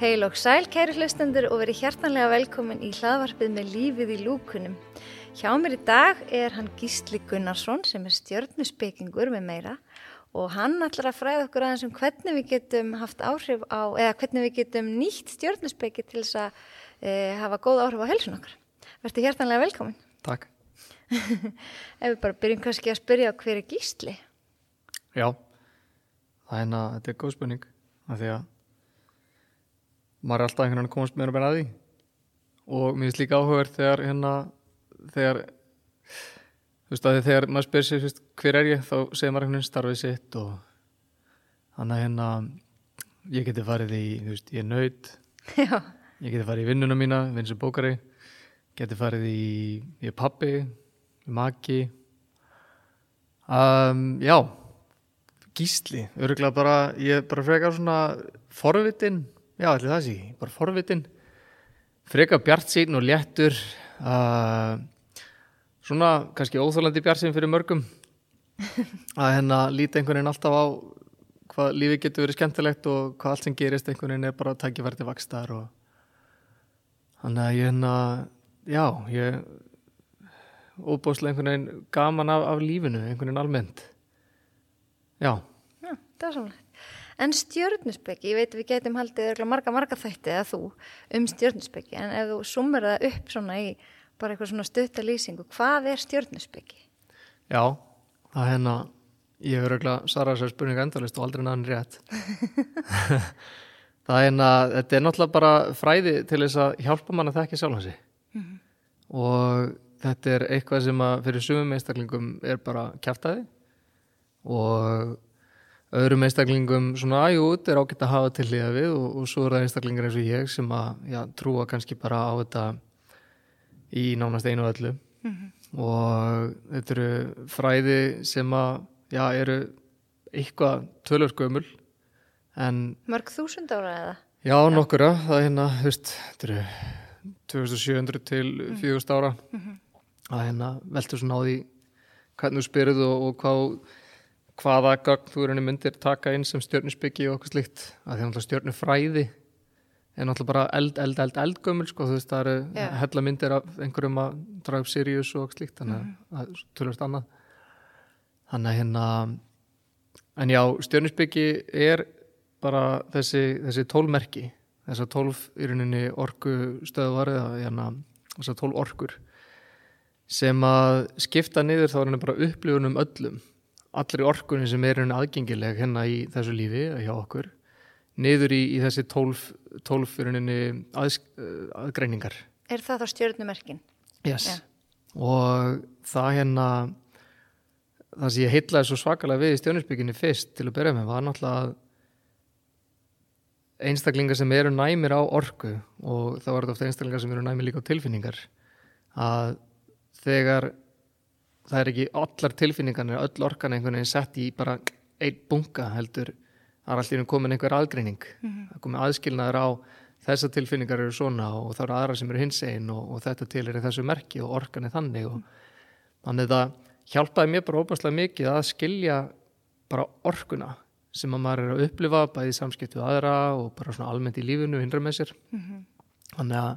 Heil og sæl, kæri hlustendur og verið hjartanlega velkomin í hlaðvarpið með lífið í lúkunum. Hjá mér í dag er hann Gísli Gunnarsson sem er stjörnusbyggingur með meira og hann ætlar að fræða okkur aðeins um hvernig við getum haft áhrif á, eða hvernig við getum nýtt stjörnusbyggi til þess að e, hafa góð áhrif á helsun okkar. Verðið hjartanlega velkomin. Takk. Ef við bara byrjum kannski að spyrja hver er Gísli? Já, það er hérna, þetta er góð spurning af því að maður er alltaf einhvern veginn að komast meira og meira að því og mér finnst líka áhugaverð þegar hérna þegar þú veist að þegar maður spyrir sér fyrst, hver er ég þá segir maður einhvern veginn starfið sitt og þannig að hérna ég geti farið í, þú veist, ég er nöyt ég geti farið í vinnuna mína vinsu bókari, geti farið í er pappi, maki. Um, já. Gísli, öruglega bara ég bara frekar svona forvitin. Já, allir það sé, bara forvitin. Frekar bjart sín og léttur uh, svona kannski óþólandi bjart sín fyrir mörgum. Að hérna líti einhvern veginn alltaf á hvað lífi getur verið skemmtilegt og hvað allt sem gerist einhvern veginn er bara að takja verði vakstar og þannig að ég hérna já, ég óbúslega einhvern veginn gaman af, af lífinu, einhvern veginn almennt já Já, það er samlega. En stjörnusbyggi, ég veit við getum haldið marga, marga þætti eða þú um stjörnusbyggi, en ef þú sumur það upp svona í bara eitthvað svona stutta lýsingu, hvað er stjörnusbyggi? Já, það er hérna ég hefur auðvitað svarað þessar spurninga endalist og aldrei náðan rétt það er hérna þetta er náttúrulega bara fræði til þess að hjálpa mann að þekka sjálf hansi og þetta er eitthvað sem að fyrir sumum einstaklingum er bara kjæftæði og öðrum einstaklingum svona aðjút er ágætt að hafa til líða við. Og, og svo er það einstaklingar eins og ég sem að já, trúa kannski bara á þetta í nánast einu öllu. Og þetta eru fræði sem að já, eru eitthvað tölvörskömmul en Mörg þúsund ára eða? já, nokkura það er hérna, þú veist, þetta eru 2700 til 4000 ára. Að hérna veltu svona á því hvernig þú spyrir og, og hvað hvaða gögn þú erum myndir taka inn sem stjörnusbyggi og eitthvað slíkt. Að því að stjörnufræði er náttúrulega bara eld, eld, eld, eldgömmul sko, þú veist, það eru Já. hella myndir af einhverjum að draga upp Sirius og eitthvað slíkt þannig að það er tölvöld annað. Þannig að hérna en já, stjörnusbyggi er bara þessi, þessi tólmerki þessar tólf í rauninni orku stöðvar eða hérna, þessar tólf orkur sem að skipta niður þá er henni bara upplifunum öllum allri orkunni sem er henni aðgengileg hérna í þessu lífi hjá okkur niður í, í þessi tólf, tólf í rauninni að, aðgreiningar Er það þá stjörnumerkin? yes. Já. og það hérna það sem ég heitlaði svo svakalega við í stjónisbygginni fyrst til að byrja með var náttúrulega að einstaklingar sem eru næmir á orku og þá er þetta ofta einstaklingar sem eru næmir líka á tilfinningar að þegar það er ekki allar tilfinningarnir, öll orkan einhvern veginn sett í bara einn bunga heldur, það er allir komin einhver aðgreining, það er komin aðskilnaður á þessar tilfinningar eru svona og það eru aðra sem eru hins einn og, og þetta til er þessu merki og orkan er þannig og þannig það hjálpaði mér bara óbærslega mikið að skilja bara orkuna sem að maður er að upplifa bæði í samskiptu við aðra og bara svona almennt í lífinu innra með sér. Þannig að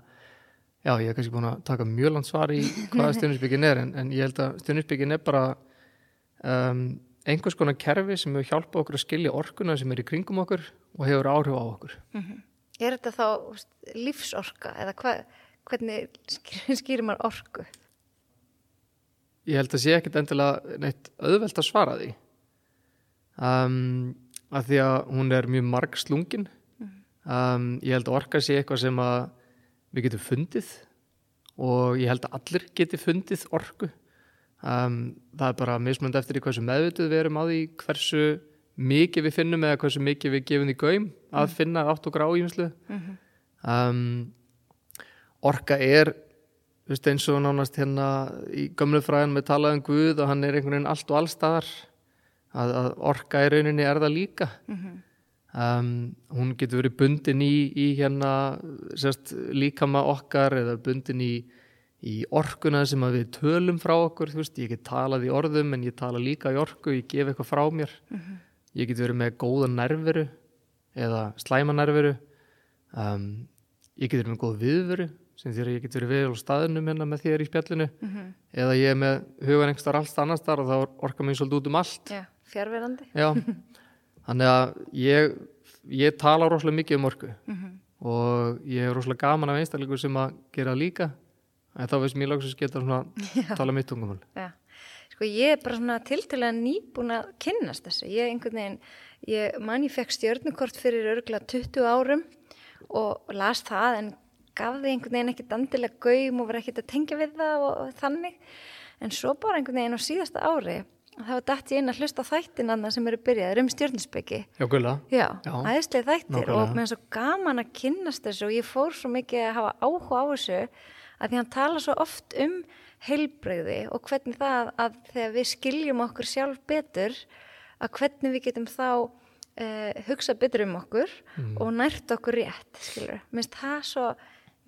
já, ég er kannski búin að taka mjög langt svar í hvað stjórnisbyggin er en, en ég held að stjórnisbyggin er bara um, einhvers konar kerfi sem hefur hjálpað okkur að skilja orkuna sem er í kringum okkur og hefur áhrif á okkur. Er þetta þá lífsorka eða hva, hvernig skýr, skýrir maður orku? ég held að sé ekkit endilega neitt auðvelt að svara því. Um, að því að hún er mjög marg slungin um, ég held að orka sé eitthvað sem að við getum fundið og ég held að allir geti fundið orku. Um, það er bara mismunandi eftir í hversu meðvituð við erum á því hversu mikið við finnum eða hversu mikið við gefum því gaum að finna átt og grá ímslu um, orka er eins og nánast hérna í gömlu fræðan með talað um Guð og hann er einhvern veginn allt og allstaðar að, að orka í rauninni er það líka. Um, hún getur verið bundin í, í hérna sérst, líkama okkar eða bundin í, í orkuna sem við tölum frá okkur, veist, ég get talað í orðum en ég tala líka í orku, ég gef eitthvað frá mér. Ég get verið með góða nerveru eða slæma nerveru um, ég get verið með góða viðveru sem því að ég get verið við á staðinum hérna með þér í spjallinu. Eða ég er með hugan einhverstar alls annars þar og þá orka mig svolítið út um allt. Já, fjárverandi. Já, þannig að ég, ég tala rosalega mikið um orku og ég er rosalega gaman af einstakleikur sem að gera líka en þá veist mér lóksins geta svona tala mitt tungumál. Já, sko ég er bara svona tiltölulega nýbúin að kynnast þessu. Ég einhvern veginn, ég man ég fekk stjörnukort fyrir örgla 20 árum og las það en gaf því einhvern veginn ekkert andilega gaum og var ekkert að tengja við það og, og þannig. En svo bara einhvern veginn á síðasta ári, þá var dætt inn að hlusta á þættinanna sem eru byrjaðir um stjörnusbyggi. Já, gulla. Já, æðislega þættir Nákvæmlega. og mér er svo gaman að kynnast þessu og ég fór svo mikið að hafa áhuga á þessu að því hann tala svo oft um heilbreyði og hvernig það að þegar við skiljum okkur sjálf betur að hvernig við getum þá uh, hugsa betur um okkur og nært okkur rétt, skilur. Mér finnst það svo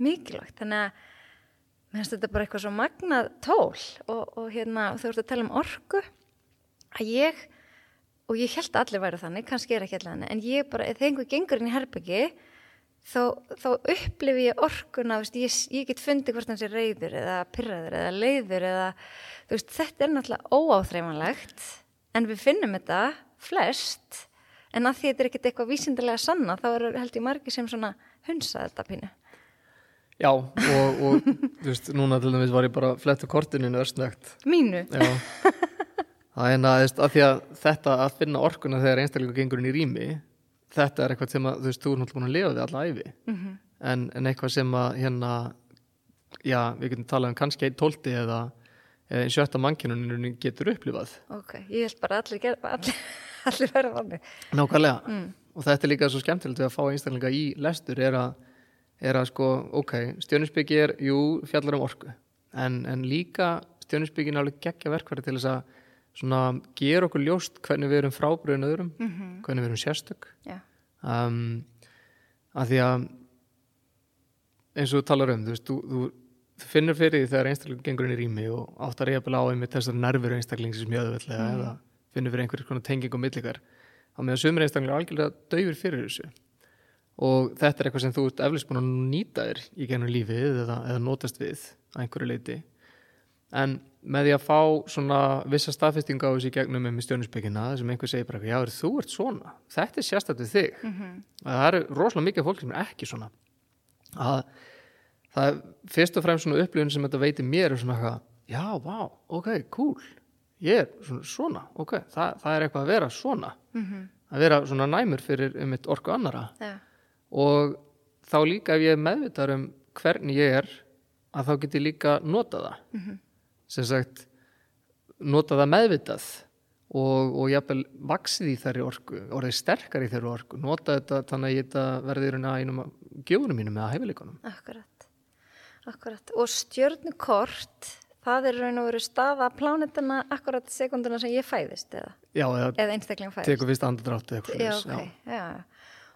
mikilvægt, þannig að mér finnst þetta bara eitthvað svo magnað tól og, og hérna þú ert að tala um orku að ég og ég held að allir væru þannig, kannski er ekki allir þannig en ég bara, þegar einhver gengur inn í herbyggi þá, þá upplifi ég orkuna, veist, ég, ég get fundið hvort hann sé reyður eða pyrraður eða leiður eða, þú veist, þetta er náttúrulega óáþreifanlegt en við finnum þetta flest en að því þetta er ekkert eitthvað vísindilega sanna þá er held ég margir sem svona hunsa þetta pínu. Já, og, og þú veist, núna til dæmis var ég bara að fletta kortinu örsnögt. Mínu? Já. Það er næðist að því að þetta að finna orkuna þegar einstaklega gengur inn í rými, þetta er eitthvað sem að, þú veist, þú er náttúrulega búin að lifa við alla æfi. Mhm. en, en eitthvað sem að hérna, já, við getum talað um kannski einn tólti eða, einn sjötta mannkynuninu getur upplifað. Ok, ég held bara allir, ger- allir, allir verða þannig. Nákvæmlega. Og þetta er líka svo skemmtilegt að fá einstaklega í lestur er að, er að sko, ok, stjónusbyggi er, jú, fjallar um orku. En, en líka stjónusbyggin er að svona gera okkur ljóst hvernig við erum frábriðin öðrum, hvernig við erum sérstök. Já, um, að því að eins og þú talar um þú, veist, þú, þú, finnur fyrir því þegar einstaklingur gengur inn í rými og áttar jafnvel á einmitt þessar nervur einstaklingi sem jöðvöldlega eða finnur fyrir einhverjum konar tenging og millikar á meðan sumir einstaklingur algjörlega döfur fyrir þessu. Og þetta er eitthvað sem þú ert eflust búin að nýta þér í genum lífið eða, eða notast við að einhverju leiti en með því að fá svona vissa staðfestinga á þessu gegnum með stjónusbyggina sem einhver segir bara, já, þú ert svona. Þetta er sérstættið þig. Að það eru rosalega mikið fólk sem er ekki svona. Að það er fyrst og fremst svona upplifun sem þetta veitir mér er svona eitthvað, já, vá, ok, cool. Ég er svona, svona ok, það, það er eitthvað að vera svona. Að vera svona næmur fyrir um eitt orku annara já, og þá líka ef ég er meðvitað um hvernig ég er að þá get ég líka nota það sem sagt nota það meðvitað og, og jafnvel vaksið í þeirri orku orðið sterkar í þeirri orku nota þetta þannig að ég þetta verði í einum af gjöfunum mínum eða hæfileikunum akkurat. Akkurat. Og stjörnukort, það er raun og veru staða plánetana akkurat sekunduna sem ég fæðist eða, já, eða eða einstakling fæðist. tekur fyrst andadrátt eða eitthvað Já, svoleiðis, ok, já.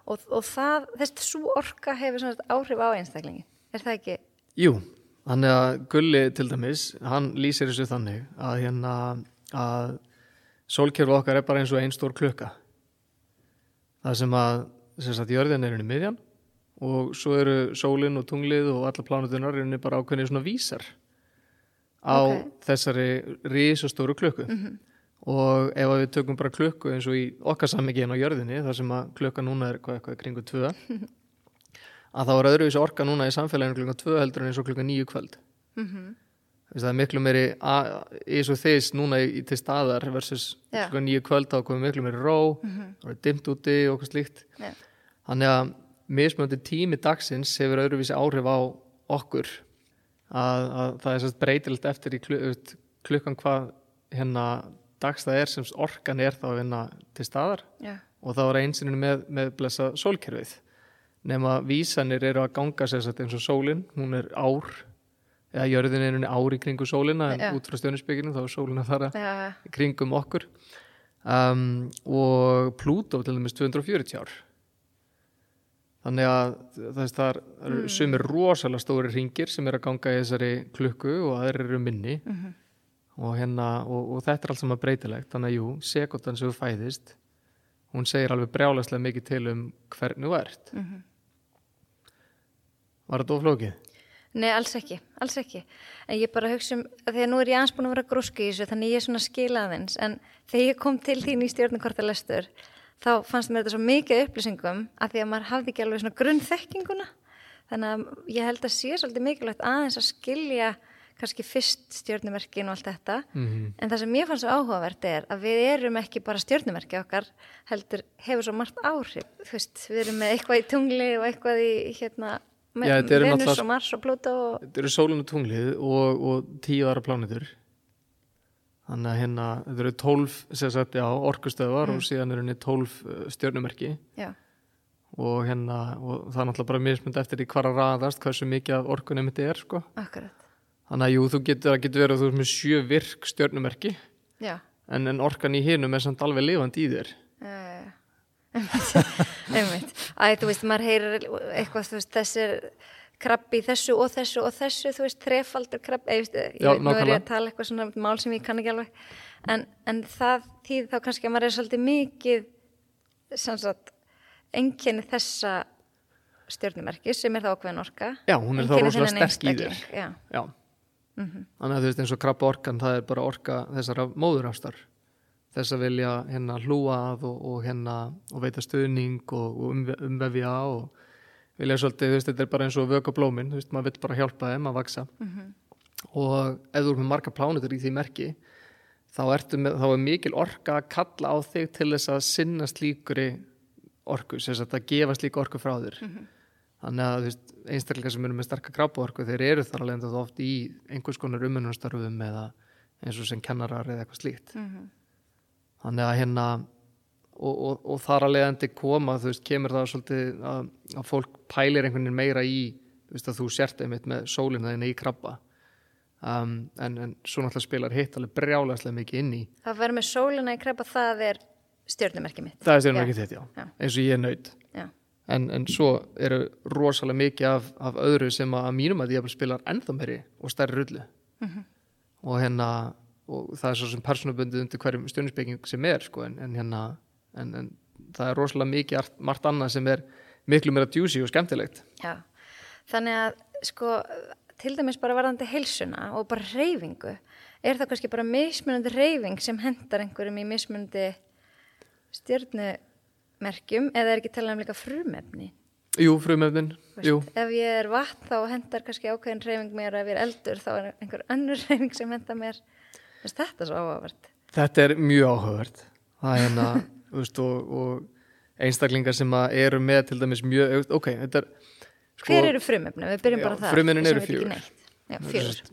Og, og það, þessi svo orka hefur áhrif á einstaklingin. Er það ekki? Jú, þannig að Gulli til dæmis, hann lýsir þessu þannig að hérna að sólkerfi okkar er bara eins og ein stór klukka. Það sem að sem sagt jörðin er henni miðjan og svo eru sólin og tunglið og alla plánutunar henni bara ákveðni svona vísar á Ok. þessari risastóru klukku. Og ef við tökum bara klukku eins og í okkar sammyggjum á jörðinni þar sem að klukka núna er hvað, eitthvað kringu tvö að þá er öðruvísi orka núna í samfélaginu klukkan tvö heldur en eins og klukkan níu kvöld Mm Þess, það er miklu meiri eins og þess núna í, til staðar versus Já. klukkan nýju kvöld þá komið miklu meiri ró það er dimmt úti og okkur slíkt Já. þannig að mismöndi tími dagsins hefur öðruvísi áhrif á okkur að, að það er sérst breytilegt eftir í klu, klukkan hvað hérna dags það er sem orkan er þá vinna til staðar Já. og þá er einsinni með, með blessa sólkerfið nema vísanir eru að ganga sér satt eins og sólin, hún er ár eða jörðin er henni ár í kringu sólina en Já. út frá stjónisbygginu þá er sólin að fara Já, í kringum okkur um, og Plútó til dæmis 240 ár þannig að það er mm. sumir rosalega stóri ringir sem er að ganga í þessari klukku og aðeir eru minni mm -hmm. og, hérna, og, og þetta er allt saman breytilegt þannig að jú, sekundan sem þú fæðist hún segir alveg brjálæslega mikið til um hvernig þú ert mm -hmm. Var þetta oflókið? Nei, alls ekki, alls ekki. En ég bara hugsa um, að nú er ég ansbúin að vera grúski í þessu, þannig ég er svona skilaðins en þegar ég kom til þín í stjórnarkortalestur þá fannst mér þetta svo mikið upplýsingum að því að maður hafði ekki alveg svona grunnþekkinguna. Þannig að ég held að sé svolítið mikilvægt aðeins að skilja kannski fyrst stjórnumerkin og allt þetta. Mm -hmm. en það sem ég fann svo áhugavert er að við erum ekki bara stjórnumerki okkar heldur hefur svo margt áhrif. Veist, við erum með eitthvað í tungli og eitthvað í hérna, Já, Venus og Mars og Pluto og... Þetta eru sólun og tunglið og, og tíu aðra plánitur Þannig að hérna, þetta eru tólf sagt, já, orkustöðvar mm. og síðan eru henni tólf uh, stjórnumerki já. og hérna, og það er náttúrulega bara mismund eftir því hvar að raðast hversu mikið af orkunum þetta er, sko. Akkurat. Þannig að jú, þú getur, getur verið að þú er með sjö virk stjórnumerki, en, en orkan í hinum er samt alveg lifandi í þér. Já, já, já. Einmitt. Æ, þú veist, maður heyrir eitthvað, veist, þessir krabbi þessu og þessu og þessu þú veist, þrefaldur krabbi ég, ég, Já, nú er ég að tala eitthvað svona mál sem ég kann ekki alveg. En, en það þýð þá kannski að maður er svolítið mikið sannsagt enginni þessa stjórnumerki sem er það ákveðin orka. Já, hún er þá rosalega sterk í þér. Já, Já. Mm -hmm. Þannig að þú veist eins og krabba orkan það er bara orka þessara móðurástar þess að vilja hérna hlúa að og, og hérna og veita stöðning og, og umvefja og vilja svolítið, þú veist, þetta er bara eins og vöka blómin, þú veist, maður vill bara hjálpa þeim að vaksa mm -hmm. og ef þú er með marga plánutur í því merki þá, með, þá er mikil orka að kalla á þig til þess að sinna slíkuri orku, þess að það gefa slíku orku frá þér mm -hmm. þannig að, þú veist, einstakleika sem eru með starka grápa orku, þeir eru þar alveg enda oft í einhvers konar umönnumstarfum eða eins og sem kennarar eða eitthvað slíkt mm -hmm. Þannig að hérna og, og, og þar að leiðandi koma þú veist, kemur það svolítið að, að fólk pælir einhvern veginn meira í þú veist að þú sért einmitt með sólina þín í krabba. Um, en, en svo náttúrulega spilar hitt alveg brjálæslega mikið inn í Það verður með sólina í krabba, það er stjórnumerkið mitt. Það er stjórnumerkið þitt, já. já, eins og ég er nöyð en, en svo eru rosalega mikið af, af öðru sem að mínum að ég spilar ennþá meiri og stærri rullu. Mm -hmm. og hérna og það er svo sem persónabundið undir hverjum stjórnusbygging sem er sko en, en hérna en, en það er rosalega mikið margt annað sem er miklu meira djúsi og skemmtilegt Já, þannig að sko til dæmis bara varðandi heilsuna og bara reyfingu, er það kannski bara mismunandi reyfing sem hendar einhverjum í mismunandi stjórnumerkjum eða er ekki talað um líka frumefni? Jú, frumefnin, jú. Ef ég er vatn þá hendar kannski ákveðin reyfing mér og ef ég er eldur þá er einhver annur reyfing sem hendar mér. Þetta er svo áhugavert. Þetta er mjög áhugavert. Það er hérna veist, og, og einstaklingar sem eru með til dæmis mjög ok, þetta er sko, hver eru frumöfni, við byrjum bara það frumöfnin eru fjögur Já,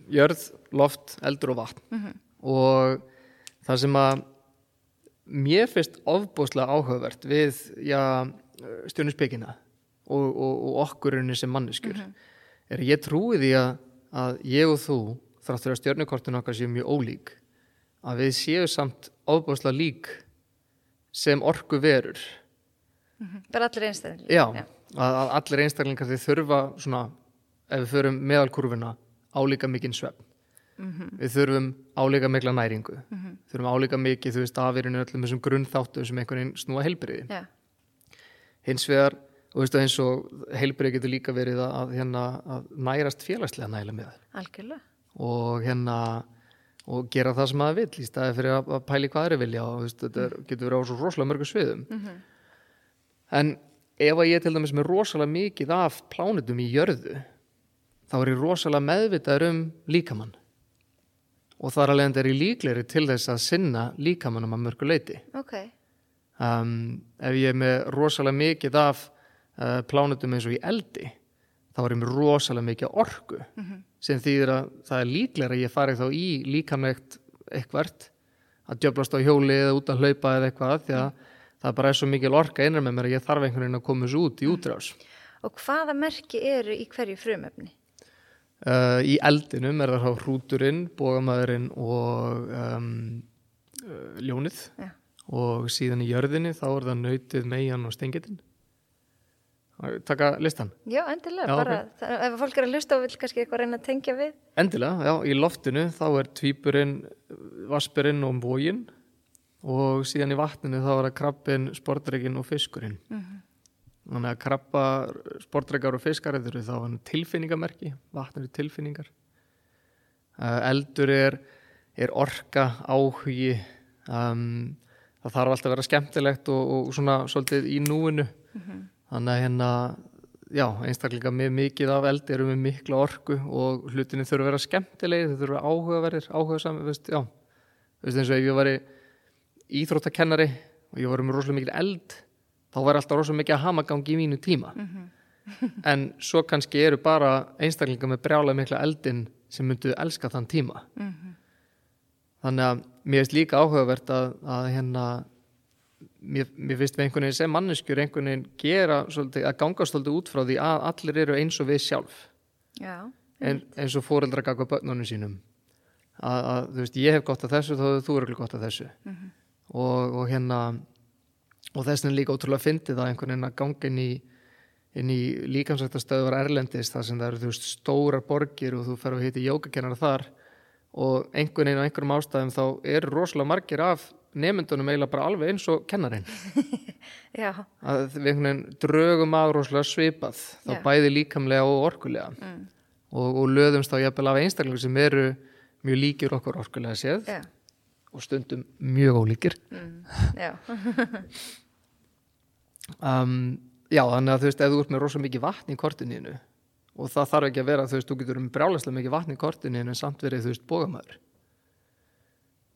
jörð, loft, eldur og vatn mm -hmm. og það sem að mér finnst ofbúslega áhugavert við stjórnusbyggina og, og, og okkurunni sem manneskur mm -hmm. er ég trúi því að, að ég og þú þráttur að stjórnukortun okkar séu mjög ólík að við séu samt ofbúslega lík sem orgu verur -hmm. bara allir einstaklingar já, já. Að, að allir einstaklingar þau þurfa svona, ef við förum meðalkurvina álíka mikinn svefn mm -hmm. við þurfum álíka mikla næringu mm -hmm. þurfum álíka mikið, þú veist, afirinu öllum þessum grunnþáttu sem einhvern veginn snúa heilbriði yeah. hins vegar og veist, eins og heilbriði getur líka verið að, hérna, að nærast félagslega næla með algjörlega og hérna og gera það sem maður vill í staði fyrir að, pæli hvað er vilja og veist, þetta er, getur verið á svo rosalega mörgu sviðum mm -hmm. en ef að ég til dæmis með rosalega mikið af plánutum í jörðu þá er ég rosalega meðvitaður um líkamann og þar alveg er ég líkleri til þess að sinna líkamannum að mörgu leiti okay. um, ef ég er með rosalega mikið af uh, plánutum eins og í eldi þá er með rosalega mikið orgu mm -hmm sem þýðir að það er líklega að ég fari þá í líkamlegt eitthvert að djöblast á hjóli eða út að hlaupa eða eitthvað því að mm. það bara er svo mikil orka einar með mér að ég þarf einhvern veginn að koma þessu út í útrás. Og hvaða merki eru í hverju frumöfni? Uh, í eldinum er það hrúturinn, bogamæðurinn og um, uh, ljónið ja. og síðan í jörðinni þá er það nöytið, mejan og stengitinn taka listan Já, endilega, Já, bara það, ef fólk er að hlusta og vil kannski eitthvað reyna að tengja við Endilega, já, í loftinu þá er tvíburinn, vaspurinn og bógin og síðan í vatninu þá er það krabbin, sportreikinn og fiskurinn. Þannig að krabba, sportreikar og fiskar eru þá tilfinningamerki, vatn eru tilfinningar. Uh, eldur er, er orka, áhugi, um, það þarf alltaf að vera skemmtilegt og, og svona svolítið í núinu. Þannig að hérna, já, einstaklinga með mikið af eldi eru með mikla orku og hlutinni þurfa að vera skemmtilegi, þau þurfa að áhugaverðir, áhugasam, veist, já, veist eins og ef ég var íþróttakennari og ég var með rosalega mikil eld, þá var alltaf rosalega mikið að hamagangi í mínu tíma. en svo kannski eru bara einstaklinga með brjálega mikla eldin sem myndu elska þann tíma. Þannig að mér finnst líka áhugavert að, að hérna mér, mér finnst við einhvern veginn sem manneskjur einhvern veginn gera svolítið, að ganga svolítið út frá því að allir eru eins og við sjálf. Já, en, eins og fóreldra gagva börnunum sínum. Að, að þú veist ég hef gott af þessu þá hefur þú eru gott af þessu. Og, og hérna og þess vegna er líka ótrúlega fyndið að einhvern veginn að ganga inn í inn í líkansættastöðvar Erlendis þar sem það eru þú veist stórar borgir og þú fer að hitta jógakennar þar. Og einhvern veginn á einhverjum ástæðum þá eru rosalega margir af nefndunum eiginlega bara alveg eins og kennarinn. Já, að við einhvern veginn drögum að rosalega svipað þá Já. bæði líkamlega og orkulega. Mm. og, og löðumst þá jafnvel af einstaklingu sem eru mjög líkir okkur orkulega séð já, og stundum mjög ólíkir. Mm, já, um, já þannig að þú veist ef þú ert með rosalega mikið vatn í kortininu og það þarf ekki að vera þú veist þú getur um brjálæslega mikið vatn í kortininu en samt verið þú veist bógamæður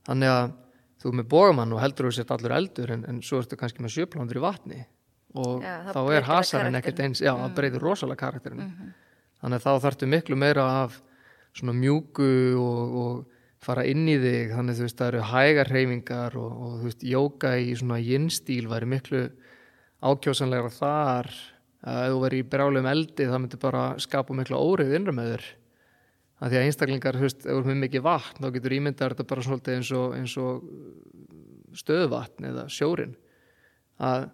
þannig að þú er með bógamann og heldur þú sett allur eldur en, en svo ertu kannski með sjöplándur í vatni. Og Já, þá er hasarinn ekkert eins já, það breytir rosalega karakterinn Mhm. þannig að þá þarftu miklu meira af svona mjúku og, og fara inn í þig. Þannig þú veist það eru hægar hreyfingar og, og þú veist jóka í svona jinstíl væri miklu ákjósanlegra þar. Að ef þú verið í brjálum eldi það myndi bara skapa miklu órið innra með þér að því að einstaklingar þú veist, ef er með mikið vatn þá getur ímyndað þetta bara svolítið eins og, eins og stöðvatn eða sjórin að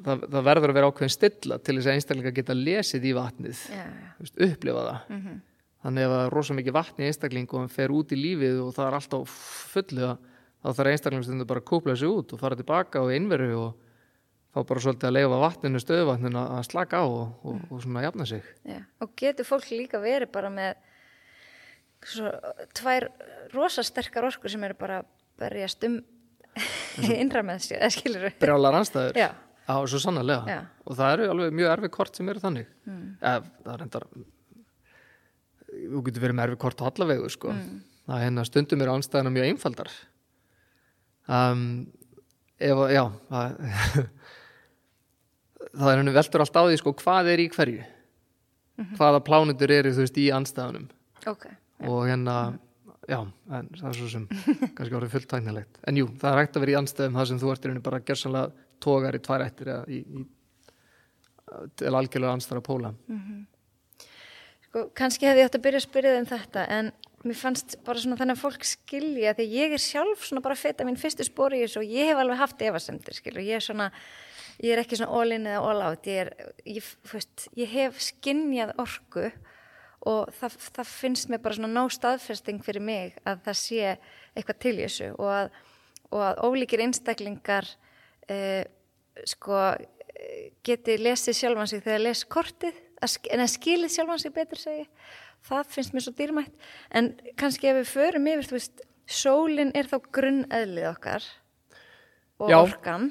það, það verður að vera ákveðin stilla til þess að einstaklingar geta lesið í vatnið þú veist, upplifa það. Mhm. þannig ef það er rosa mikið vatn í einstakling og hann fer út í lífið og það er alltaf fullu að þá þarf einstaklingstundu bara að kúpla sig út og fara tilbaka og innveru og fá bara svolítið að leifa vatninu, stöðuvatninu að slaka á og, og, og svona jafna sig. Já, og getur fólk líka verið bara með svo, tvær rosasterkar orkur sem eru bara berjast um innra með sér, eða skilur við brjálar anstæður Já, Já, svo sannarlega. Já. og það eru alveg mjög erfið kort sem eru þannig. Mm. Ef, það er endar þú getur verið með erfið kort á allavegu sko. það er hérna stundum eru anstæðina mjög einfaldar. Um, ef, já það, það er henni veldur allt á því sko, hvað er í hverju. Hvaða plánutur eru þú veist í anstæðunum ok og hérna já, en það er svo sem kannski orðið fullt tæknilegt en jú, það er hægt að vera í anstæðum það sem þú ert í rauninni bara gersanlega tógar í tvær ættir eða í, í, til algjörlega anstæða póla. Sko, kannski hefði ég átt að byrja að spyrja þig um þetta en mér fannst bara svona þannig að fólk skilja því að ég er sjálf svona bara að feta mín fyrstu spóri og ég hef alveg haft efasemdir skilur, ég er svona ég er ekki svona all in eða all out. Ég, er, ég, veist, ég hef skinnjað orku og það, það finnst mér bara svona nóg staðfesting fyrir mig að það sé eitthvað til þessu og að, og að ólíkir einstaklingar eh, sko geti lesið sjálfan sig þegar les kortið en að skilið sjálfan sig betur segi það finnst mér svo dýrmætt. En kannski ef við förum yfir þú veist, sólin er þá grunneðlið okkar og Já. orkan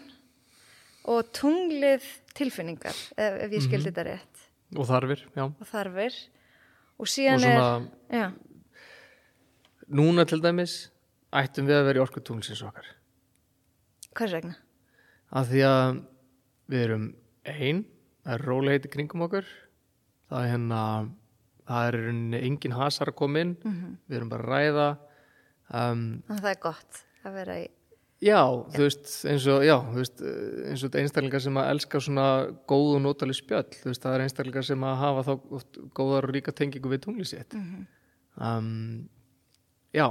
og tunglið tilfinningar ef, ef ég skildi þetta rétt. Og þarfir, já. Og og þarfir. Og síðan svona, er já, núna til dæmis ættum við að vera í orkutunglisins okkar. Hvers vegna? af því að við erum ein, það er róleiti kringum okkur. Það er hérna það er engin hasar að koma inn. Við erum bara að ræða um, það er gott að vera í Já, þú veist, eins og, já, þú veist, eins og einstaklingar sem að elska svona góð og notaleg spjöll, þú veist, það er einstaklingar sem að hafa þá góðar og ríka tengingu við tungli sitt. um, já,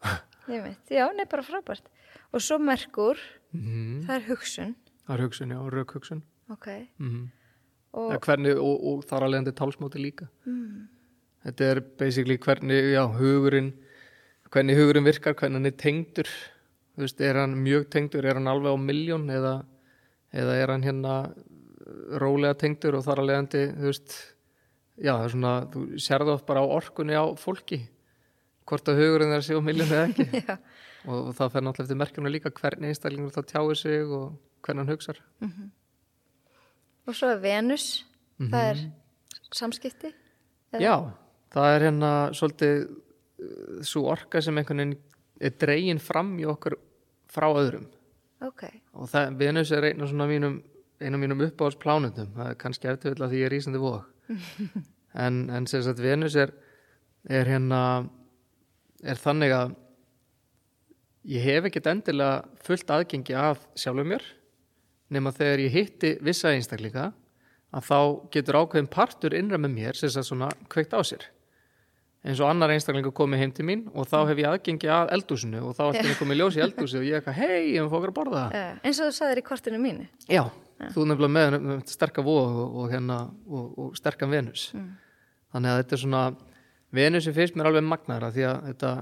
ég veit, já, nei, bara frábært. Og svo merkur, mm það er hugsun. Það er hugsun, já, rök hugsun. ok, Mm og, ja, hvernig, og, og þar alveg endur tálsmáti líka. Mm, þetta er basically hvernig já, hugurinn hvernig hugurinn virkar, hvernig hann er tengdur veist, er hann mjög tengdur er hann alveg á miljón eða, eða er hann hérna rólega tengdur og þar alveg endur þú veist, já, það er svona þú sérðu oft bara á orkunni á fólki hvort að hugurinn er að sé á miljón eða ekki. Og, og það fer náttúrulega eftir merkjumna líka hvernig einstaklingur þá tjáir sig og hvernig hann hugsar. Og svo er Venus það er Mhm. samskipti Eða- Já, það er hérna svolítið svo orka sem einhvern veginn er dregin fram í okkur frá öðrum. Ok, og það, Venus er einn af svona mínum einu af mínum uppáhaldsplánundum. Það er kannski eftir að því ég er ísandi vóð en, en sem sagt Venus er er hérna er þannig að ég hef ekkert endilega fullt aðgengi að sjálfum mér nema þegar ég hitti vissa einstaklinga að þá getur ákveðin partur innra með mér sem sagt svona kveikt á sér eins og annar einstaklingur komið heim til mín og þá hef ég aðgengi að eldúsinu og þá er þetta komið ljós í eldúsi og ég er eitthvað, hei, ég fókur að borða. Það uh, eins og þú sagðir í kortinu mínu. Já, þú er nefnilega með, með sterka vóð og, og, hérna, og, og sterkan Venus. Þannig að þetta er svona Venus er fyrst mér alveg magnaðra því að þetta,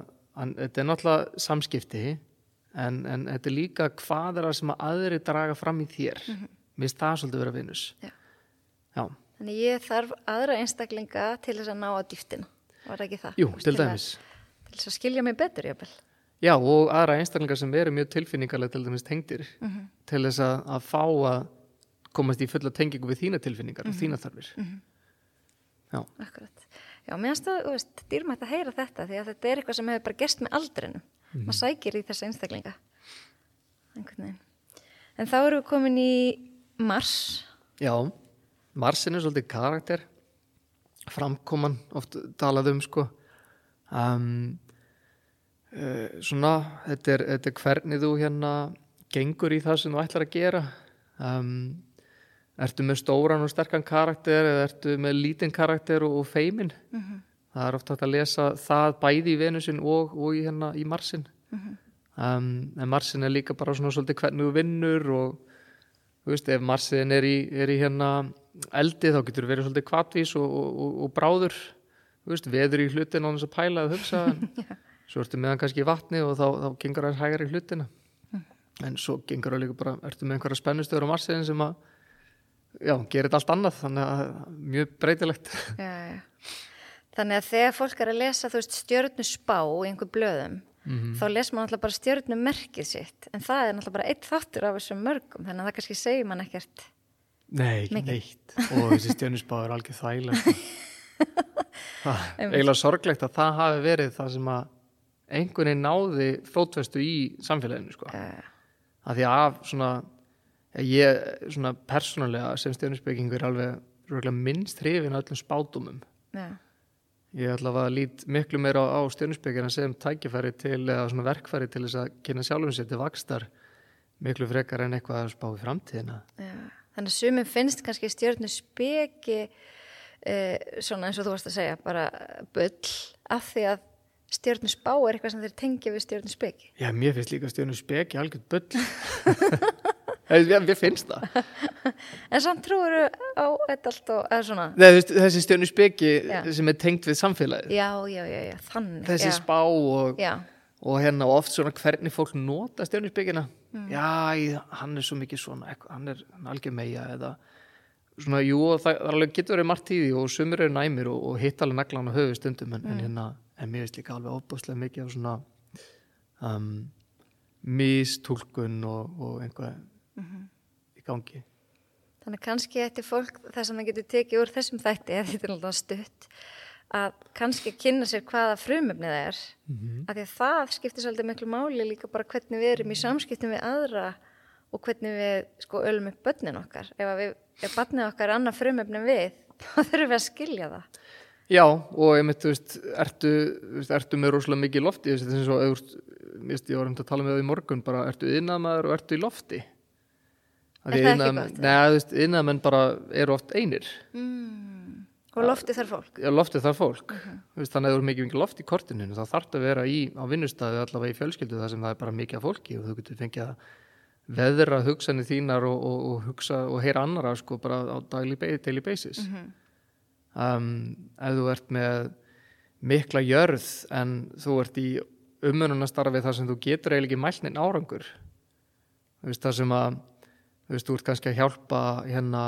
hann, þetta er náttúrulega samskipti en, en þetta er líka hvað er það sem að aðri draga fram í þér. Mér finnst það svolítið vera Venus. Já. Já, þannig ég þarf aðra einstaklinga til þess að ná að dýftina var það ekki það? jú, til dæmis til þess að skilja mig betur jafnvel Já, og aðra einstaklingar sem eru mjög tilfinningarlega til dæmis tengdir Mhm. til þess að, að fá að komast í fulla tengingu við þína tilfinningar og þína þarfir Já, Akkurat. Já, mér finnst það, þú veist, dýrmætt að heyra þetta því að þetta er eitthvað sem hefur bara gerst með aldrinum. Maður sækir í þessa einstaklinga. En þá erum við komin í Mars. Já, Marsin er svolítið karakter framkoman oft talað um sko. Um, uh, svona þetta er, þetta er hvernig þú hérna gengur í það sem þú ætlar að gera. Um, ertu með stóran og sterkan karakter eða ertu með lítinn karakter og, og feimin það er oft hægt að lesa það bæði í Venusin og, og í, hérna, í Marsin um, en Marsin er líka bara svona svolítið hvernig þú vinnur og veist, ef Marsin er í, er í hérna eldi þá getur verið svolítið kvatvís og, og, og, bráður. Þú veist, veður í hlutin á þess að pæla að hugsa svo ertu með hann kannski í vatni og þá, þá gengur hann hægar í hlutina en svo gengur hann líka bara ertu með einhverja spennustöður á Marsin sem að já, gerir þetta allt annað þannig að mjög breytilegt. Já, já. Þannig að þegar fólk er að lesa, þú veist, stjörnu spá í einhver blöðum, þá les maður náttúrulega bara stjörnu merkið sitt. En það er náttúrulega bara eitt þáttur af þessum mörgum, þannig að það kannski segir mann ekkert. Nei, Mikið. neitt og þessi stjörnusbá er algjör þægileg. Það er eiginlega sorglegt að það hafi verið það sem að einhvern veginn náði fótvestu í samfélaginu sko. Uh, að því af svona ég svona persónulega sem stjörnusbyggingur er alveg minnst hrifin af öllum spátumum já, ég ætla að lít miklu meira á, á stjörnusbyggina sem tækifæri til eða svona verkfæri til þess að kynna sjálfum sér til vakstar miklu frekar en eitthvað að spá í framtíðina já. Þannig að sumum finnst kannski stjörnu speki, uh, svona eins og þú varst að segja, bara bull, af því að stjörnu spá er eitthvað sem þeir tengja við stjörnu speki. Já, mér finnst líka stjörnusbyggi algjörð bull Mér finnst það En samt trúur á þetta allt og, eða svona, Nei, þú veist, þessi stjörnusbyggi Já. sem er tengt við samfélagið já, já, já, já, þannig. þessi já. spá og, og hérna og oft svona hvernig fólk nota stjörnusbyggina Mm. já, hann er svo mikið svona hann er algjör meja eða svona, jú, það, það alveg getur verið margt í því og sumir eru næmir og, og hitt alveg naglan á höfu stundum en, Mm. en hérna, en mér veist líka alveg óbúslega mikið af svona um, mistúlkun og, og einhvað Mhm. í gangi þannig kannski ætti fólk það sem það getur tekið úr þessum þætti, eða þetta er alltaf stutt, að kannski kynna sér hvaða frumefnið það er, Mhm. af því að það skiptir svolítið miklu máli líka bara hvernig við erum í samskiptum við aðra og hvernig við sko ölum upp börnin okkar. Ef, að við, ef barnið okkar er annað frumefni en við, þá þurfum við að skilja það. Já, og einmitt, þú veist, ertu, veist, ertu með rosalega mikið lofti, þetta er eins og, ég var um að tala með það í morgun, bara, ertu yðnaðmaður og ertu í lofti? Er það ekki iðnaðarmenn- gott, Nei, þú veist, yðnaðmenn bara eru oft einir, Mm. Og loftið þarf fólk. Já, loftið þarf fólk, Mhm. þú veist, þannig að þú eru mikið, mikið loft í kortinu, þá þarf að vera í, á vinnustæði allavega í fjölskyldu þar sem það er bara mikið af fólki og þú getur fengið að, veðra hugsanir þínar og, og, og hugsa og heyra annara sko bara á daily, daily basis Mhm. um, ef þú ert með mikla jörð en þú ert í umönunastarfi þar sem þú getur eiginlega ekki mælnin árangur þú veist það sem að þú veist þú ert kannski að hjálpa hérna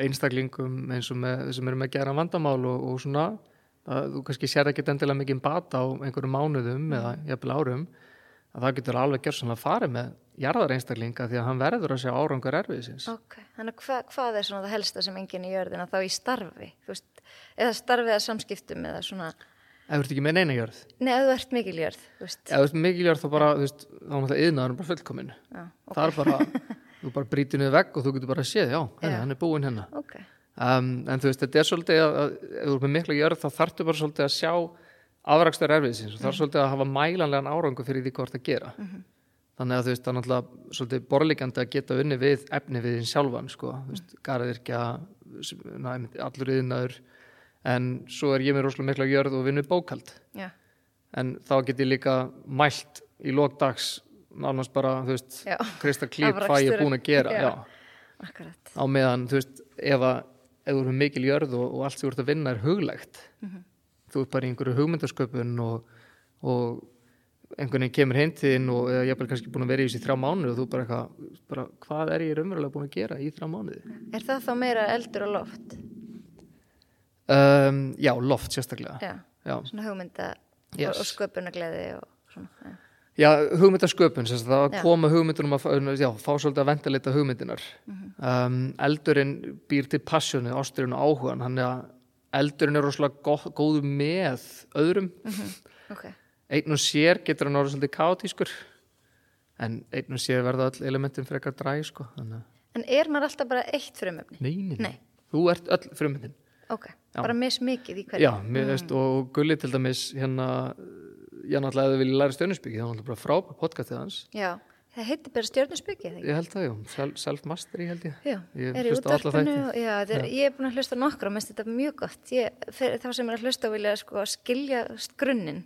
einstaklingum eins og með, sem eru með gera vandamál og, og svona að þú kannski sér ekki endilega mikið bata á einhverjum mánuðum eða jafnvel árum að það getur alveg gjörst svona að fara með jarðar einstaklinga því að hann verður að sjá árangur erfiðisins. Ok, þannig að hva, hvað er svona það helsta sem enginn í jörðina þá í starfi, þú veist, eða starfi eða samskiptum eða svona, ef þú ert ekki með neina jörð. Nei, ef þú ert mikil jörð, þú veist, ef þú ert mikil jörð þá bara, þú veist, þá er náttúrulega yðnaður bara fullkomin já, ok, það er bara, þú bara brýtir niður vegg og þú getur bara að séð, já, Já. hann er búinn hérna. Ok, um, en þú veist, þetta er svolítið að, að ef þú ert með mikla jörð þá þarftu bara svolítið að sjá afrakstur erfiðsins og það er svolítið að hafa mælanlegan árangu fyrir því hvort að gera. Þannig að þú veist, það er náttúrulega svolítið borlíkandi að geta unni við efni við þinn sjálfan, sko, þú veist, garðirkja allur yðnaður en svo er ég með rosalega mikla jörð og vinnu bókald já, en þá get ég líka mælt í lókdags nánast bara, þú veist, Já. Krista Klíp hvað ég er búin að gera Já. já. akkurat, á meðan, þú veist, ef að ef þú erum mikil jörð og, og allt sem þú ert að vinna er huglegt þú ert bara í einhverju hugmyndasköpun og, og einhvern veginn kemur heim til þín og ég er kannski búin að vera í þessi þrjá mánuð og þú bara eitthvað, bara, hvað er ég raunverulega búin að gera í þrjá mánuði? er það þá meira eldur og loft, Um, já, loft sérstaklega já, já, svona hugmynda Yes. og, og sköpunagleði og svona, já, já hugmyndasköpun það að Já. koma hugmyndunum að já, fá svolítið að ventilita hugmyndinar. Um, eldurinn býr til passjónu, ástyrinn og áhugan hann er að eldurinn er rosalega gó- góður með öðrum. Ok, einn og sér getur hann orðið svolítið kaotískur en einn og sér verða öll elementin frekar dræ sko. þannig en er maður alltaf bara eitt frumöfni, nei, nei, þú ert öll frumyndin ok, Já. bara mis mikið í hverju, já, mér veist og Gulli til dæmis hérna ég náttúrulega hefði viljað læra stjörnusbyggi það var náttúrulega bara frábæð podcastið hans. Já, það heitir bara ekki? ég held það, Self- self-mastery held ég. Já, Ég er í já, er, ég er búin að hlusta á nokkra og minnst þetta mjög gott. Ég, þá sem er að hlusta og vilja sko, skilja grunninn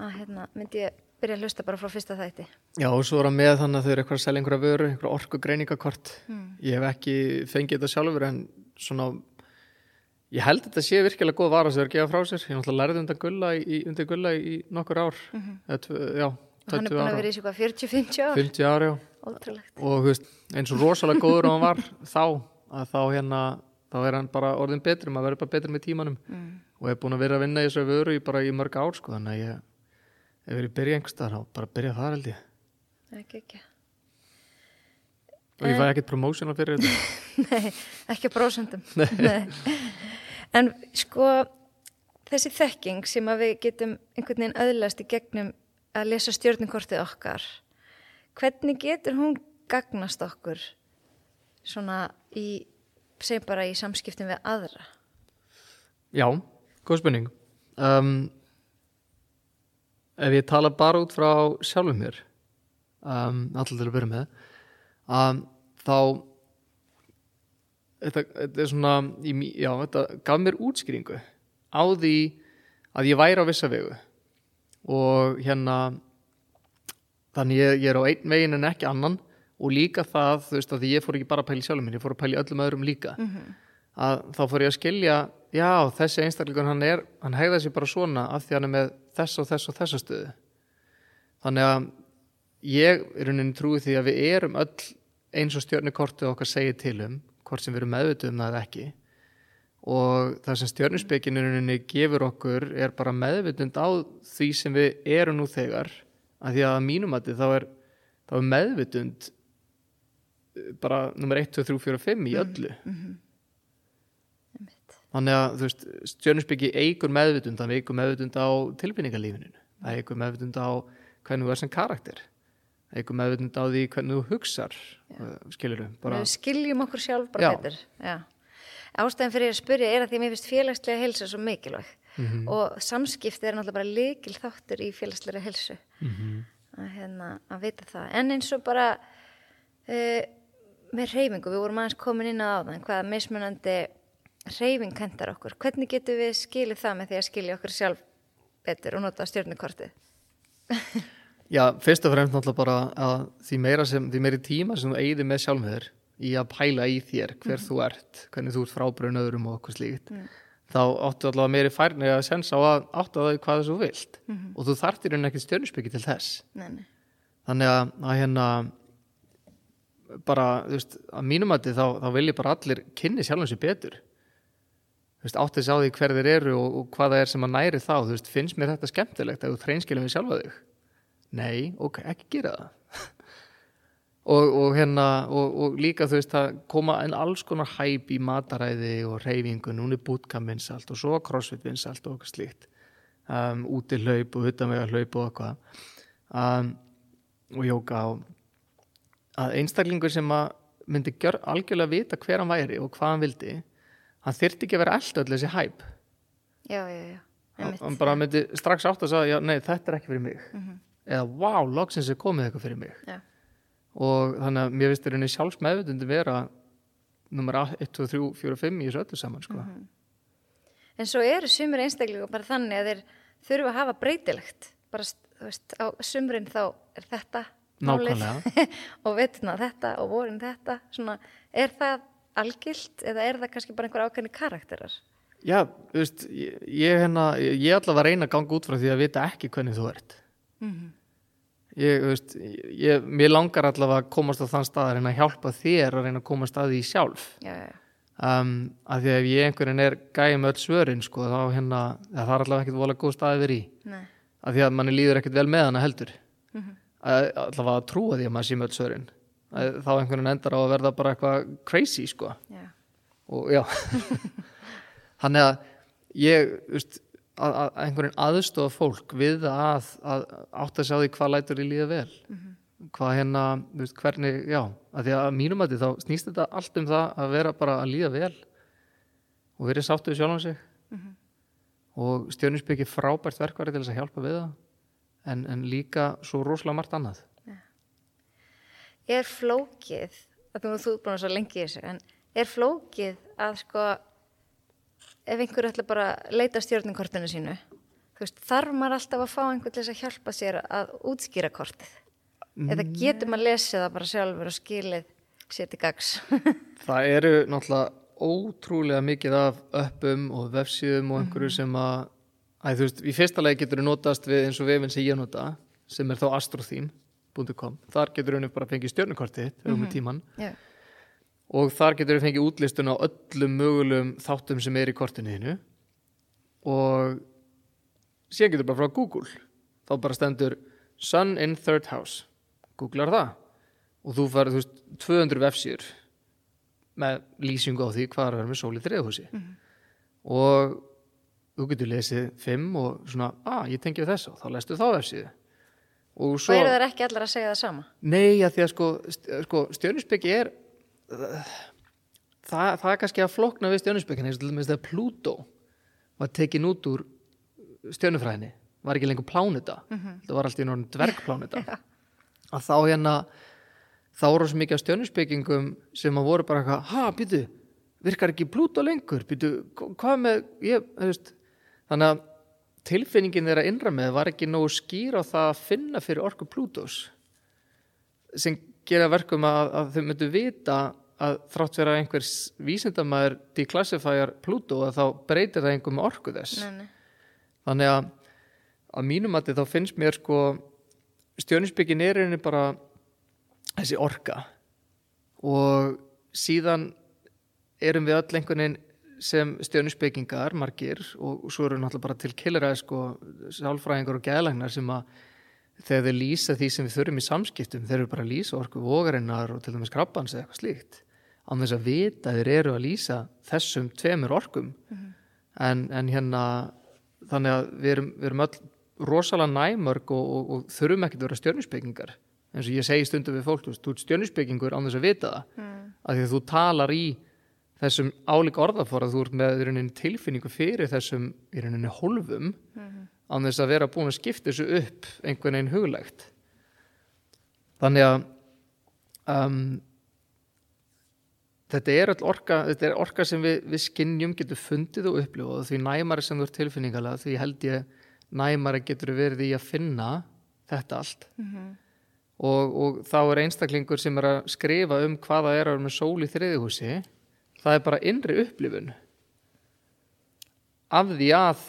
að hérna, myndi ég byrja að hlusta bara frá fyrsta þætti. Já, og svo er hann með þannig að þau eru eitthvað að selja einhverja vöru, einhverja orku greiningakort. Hmm. Ég hef ekki fengið þetta sjálfur en svona, ég held þetta sé virkilega góð vara sem þeir gefa frá sér. Ég náttúrulega lærði undan gulla í, undir gulla í nokkur ár. Mm -hmm. tvö, já, og hann er 20 búin að vera í svo hvað 40-50 ár 50 ár, já. ótrúlegt Og veist, eins og rosalega góður og hann var þá, að þá hérna, þá er hann bara orðin betri, maður verður bara betri með tímanum. mm. Og er búin að vera að vinna í þessu vöru í bara í mörg ár, sko, þannig að ég, ef ég er byrja einhverstaðar, þá bara byrja þar held ég. ekki, ekki Og ég fæ ekkert promotional fyrir þetta. Nei, ekki á prósentum Nei. En sko þessi þekking sem að við getum einhvern veginn öðlast í gegnum að lesa stjórninkortið okkar hvernig getur hún gagnast okkur svona í segjum bara í samskiptum við aðra? Já, góð spurning. Um, Ef ég tala bara út frá sjálfum mér um, allir til að byrja með um, þá þetta, þetta er svona já, þetta gaf mér útskýringu á því að ég væri á vissa vegu. Og hérna þannig ég, ég er á einn veginn en ekki annan. Og líka það, þú veist, að ég fór ekki bara að pæla í sjálfum mér, ég fór að pæla í öllum öðrum líka. Að þá fór ég að skilja já, þessi einstaklingur hann er hann hegða sér bara svona af því hann er með þess og þess og þessa stöðu. Þannig að ég er rauninni trúi því að við erum öll eins og stjörnukortið okkar segir til um hvort sem við erum meðvituð um það eða ekki. Og það sem rauninni gefur okkur er bara meðvitund á því sem við erum nú þegar af því að að mínum að þá er, þá er meðvitund eh, bara nummer 1, 2, 3, 4 og 5 í öllu. Þannig að þú veist, stjörnusbyggi eigur meðvitund, það eigur meðvitund á tilfinningarlífinu, það eigur meðvitund á hvernig þú er sem karakter, eigur meðvitund á því hvernig þú hugsar, skilur þú, bara, við skiljum okkur sjálf bara betur ástæðan fyrir að spyrja er að því að mér finnst félagslega helsa svo mikilvæg. Mhm. og samskipti er náttúrulega bara líkil þáttur í félagslega helsu Mhm. að, hérna, að vita það. En eins og bara uh, með reyfingu, við vorum aðeins komin inn á það hvaða mismunandi reyfing hendar okkur, hvernig getum við skilið það með því að skilja okkur sjálf betur og nota stjórnukortið Já, fyrst og fremst náttúrulega bara að því meira sem, því meiri tíma sem þú eigði með sjálfum þér í að pæla í þér hver þú ert, hvernig þú ert frábröðin öðrum og eitthvað slíkt, þá áttu allavega meiri færni að sensa á að áttu að þau hvað þú vilt. Og þú þartir henni ekkert stjörnusbyggi til þess. Nei, nei. Þannig að, að hérna bara, þú veist, að mínum að þá, þá vil ég bara allir kynni sjálfum sér betur. Þú veist, átti þess á því hver þeir eru og, og hvað það er sem að næri þá. Þú veist, finnst mér þetta skemmtilegt að þú treinskilum við sjálfa þig nei, ok, ekki gera það. Og, og hérna og, og líka þú veist, að koma en alls konar hæp í mataræði og reyfingu, núna er bootcamp vinsalt og svo crossfit vinsalt og eitthvað slíkt. Um, úti hlaup og utanvega hlaup og eitthvað. Um, og jóka og að einstaklingur sem að myndi gjör, algjörlega vita hver hann væri og hvað hann vildi hann þyrfti ekki að vera alltaf allir þessi hæp Já, já, já. hann bara myndi strax átt að segja já, nei, þetta er ekki fyrir mig. Mhm. Eða wow, loksins er komið eitthvað fyrir mig Já. og þannig að mér finnst þér henni sjálfs meðvitundi vera nummer 1, 2, 3, 4 og 5 í þessu öllu saman sko. Mhm. En svo eru sumir einstaklingu bara þannig að þeir þurfa að hafa breytilegt. Bara, þú veist, á sumrin þá er þetta nákvæmlega og veturna þetta og vorin þetta. Svona, er það algilt eða er það kannski bara einhver ákveðni karakterar? já, þú veist, ég, ég, hérna, ég allavega reyna að ganga út frá því að vita ekki hvernig þú ert Mm ég, veist, ég, mér langar allavega að komast á þann stað að reyna að hjálpa þér að reyna að komast að því sjálf. Já, já, um, að því að ef ég einhverjum er með öll svörin sko, þá hérna, það er allavega ekkert vola góð staði verið í. Nei. að því að manni líður ekkert vel með hana heldur. Mhm. að, allavega að trúa því að maður sé með öll svörin. Að, þá einhvern endar á að verða bara eitthvað crazy sko. Já. og já. Þannig að ég veist, að, að einhverjum aðstofa fólk við að, að átta sig á því hvað lætur í líða vel. Hvað hérna, þú veist, hvernig já, að því að mínum að því þá snýst þetta allt um það að vera bara að líða vel og verið sáttu við sjálfan sig. Og stjörnusbyggi frábært verkværi til þess að hjálpa við það en, en líka svo rosalega margt annað. Er flókið, að þú þú ert búin að svo lengi þessu, en er flókið að sko, ef einhver ætla bara að leita stjórninkortinu sínu, veist, þarf maður alltaf að fá einhvern til að hjálpa sér að útskýra kortið? Eða getur maður lesið það bara sjálfur og skilið sér til gags? Það eru náttúrulega ótrúlega mikið af öppum og vefsíðum og einhverju sem að, að veist, í fyrsta lagi getur þú notast við eins og vefinn sem ég nota sem er þá astrotheme.com þar getur þú bara fengið stjörnukortið þitt um tíman Já. Og þar getur þú fengið útlistun á öllum mögulegum þáttum sem er í kortinu þínu. Og síðan getur bara frá Google. Þá bara stendur Sun in third house. Googlar það. Og þú farið, þú veist, 200 vefsíður með lýsingu á því hvað er að vera með sól í þriðhúsi og þú getur lesið 5 og svona, að ég tengi við þess og þá lestu þá vefsíðu. Og Svo eru þær ekki allar að segja það sama? Nei, að því að sko, sko stjörnuspeki er það, það er kannski að flokna við stjörnuspekin eins og til dæmis þegar Plútó var tekin út úr stjörnufræðinni var ekki lengur pláneta það var alltaf í norðin dvergpláneta. Að þá hérna þá voru svo mikið af stjörnuspekingum sem að voru bara eitthvað, ha, býtu virkar ekki Plútó lengur, býtu hvað með, ég, veist. Þannig að tilfinningin þeirra innra með var ekki nógu skýr á það að finna fyrir orku Plútós sem gera verkum að, að þau myndu vita að þrátt vera einhvers vísindamæður declassifyar Plútó að þá breytir það einhver með orku þess. Nei, nei. þannig að að mínum að þá finnst mér sko stjörnisbyggin er einnig bara þessi orka. Og síðan erum við öll einhvern veginn sem stjörnisbyggingar margir og svo eru náttúrulega bara til killeræði sko sálfræðingar og gæðlagnar sem að þegar þeir lýsa því sem við þurfum í samskiptum þeir eru bara að lýsa orku vogarinnar og til dæmis krabbans eða eitthvað slíkt án þess að vita að þeir eru að lýsa þessum tveimur orkum. En, en hérna þannig að við erum, við erum öll rosalega næmörg og, og, og þurfum ekkert að vera stjörnusbyggingar eins og ég segi stundum við fólk, þú ert stjörnusbyggingur án þess að vita það. Mm. að því að þú talar í þessum álíka orðafóra þú ert með rauninni tilfinningu fyrir þessum í rauninni hólfum án þess að vera búin að skipta þessu upp einhvern veginn huglægt. Þannig að um, þetta er orka þetta er orka sem við, við skinnjum getur fundið og upplifað og því næmari sem þú ert tilfinningalega því held ég næmari getur verið í að finna þetta allt. Og, og þá er einstaklingur sem er að skrifa um hvaða er að vera með sól í þriðihúsi það er bara innri upplifun af því að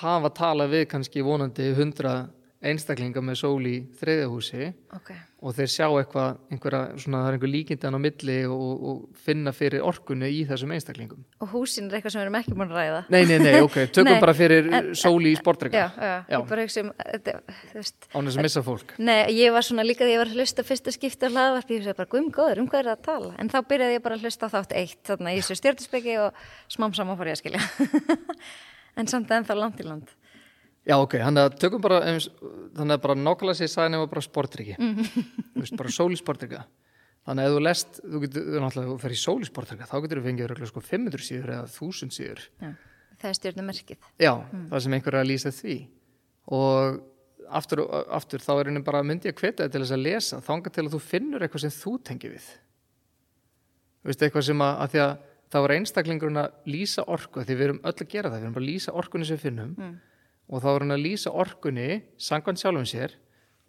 hafa talað við kannski vonandi hundra einstaklinga með sól í þriðihúsi ok, og þeir sjá eitthvað, einhverja, svona, það er einhver líkindan á milli og, og finna fyrir orkunni í þessum einstaklingum. og húsin er eitthvað sem við erum ekki búin að ræða Nei, nei, nei, ok, tökum Nei, bara fyrir en- sóli í já, sportreika, já, Já. ég bara hugsa um þú veist án þess að missa fólk. Nei, ég var svona líka því ég var að hlusta fyrsta skipta á hlaðvarpi, ég hugsaði bara, guðum góður, um hvað er það að tala? En þá byrjaði ég bara að hlusta þátt eitt, þarna í þessu stjórnspeki og smám saman fór ég að skilja. en samt ennþá land í land. Já, ok, þannig að tökum bara, eins, þannig að bara nákvæmlega sér sæðin ef bara sportreiki, þú veist, bara sóli sportreika. Þannig að ef þú lest, þú getur, náttúrulega, þú fer í sóli sportreika, þá getur þú fengið örugglega sko 500 síður eða 1000 síður. Já. Það er stjórnumerkið. Já, það sem einhver er að lýsa því og aftur, aftur þá er henni bara myndi ég að þig til þess að lesa þanga til að þú finnur eitthvað sem þú tengir við Þú veist, eitthvað sem að, að því að þá er einstaklingurinn að lýsa orku því við erum öll að gera það, við erum bara að lýsa orkunni sem við finnum Mm. Og þá er hann að lýsa orkunni sangvænt sjálfum sér.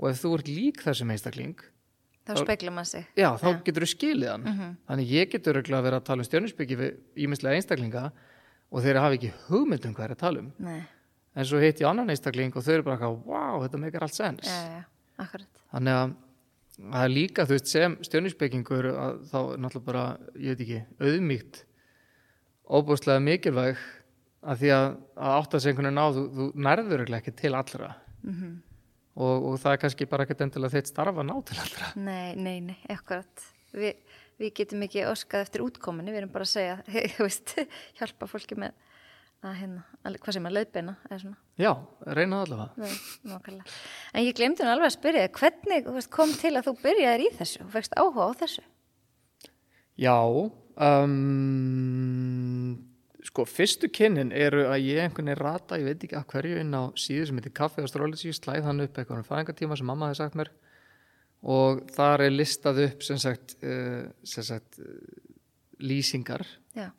Og ef þú ert lík þessum einstakling Þá speikla maður sig. já, þá getur þú skilið hann. Þannig ég getur að vera að tala um stjörnusbyggi við ímislega einstaklinga og þeir hafa ekki hugmynd um hvað er að tala um. Nei, en svo hitt ég annan einstakling og þau eru bara eitthvað, wow, þetta meikar allt sens. Já, akkurat. þannig að það er líka, þú veist, sem stjörnusbyggingur að þá náttúrulega bara, ég veit ekki auðmýgt óbúslega mikilvæg að því að, að átt að segja einhvern veginn á, þú, þú nærður ekki til allra Mm og, og það er kannski bara ekkert endilega þeitt starfa ná til allra Nei, nei, nei, akkurat. Vi, við getum ekki óskað eftir útkominni, við erum bara að segja, þú veist, hjálpa fólki með að hérna, að- hvað sem að leiðbeina, já, reyna það allavega Nei. En ég glemdi hún alveg að spyrja, hvernig veist, kom til að þú byrjaðir í þessu og fegst áhuga á þessu? Já, um, sko, fyrstu kynnin eru að ég einhvern veginn rata, ég veit ekki að hverju inn á síðu sem heitir Kaffi Astrology, slæð hann upp eitthvað um fæðingartíma sem mamma hefði sagt mér og þar er listað upp sem sagt, uh, sem sagt uh, lýsingar.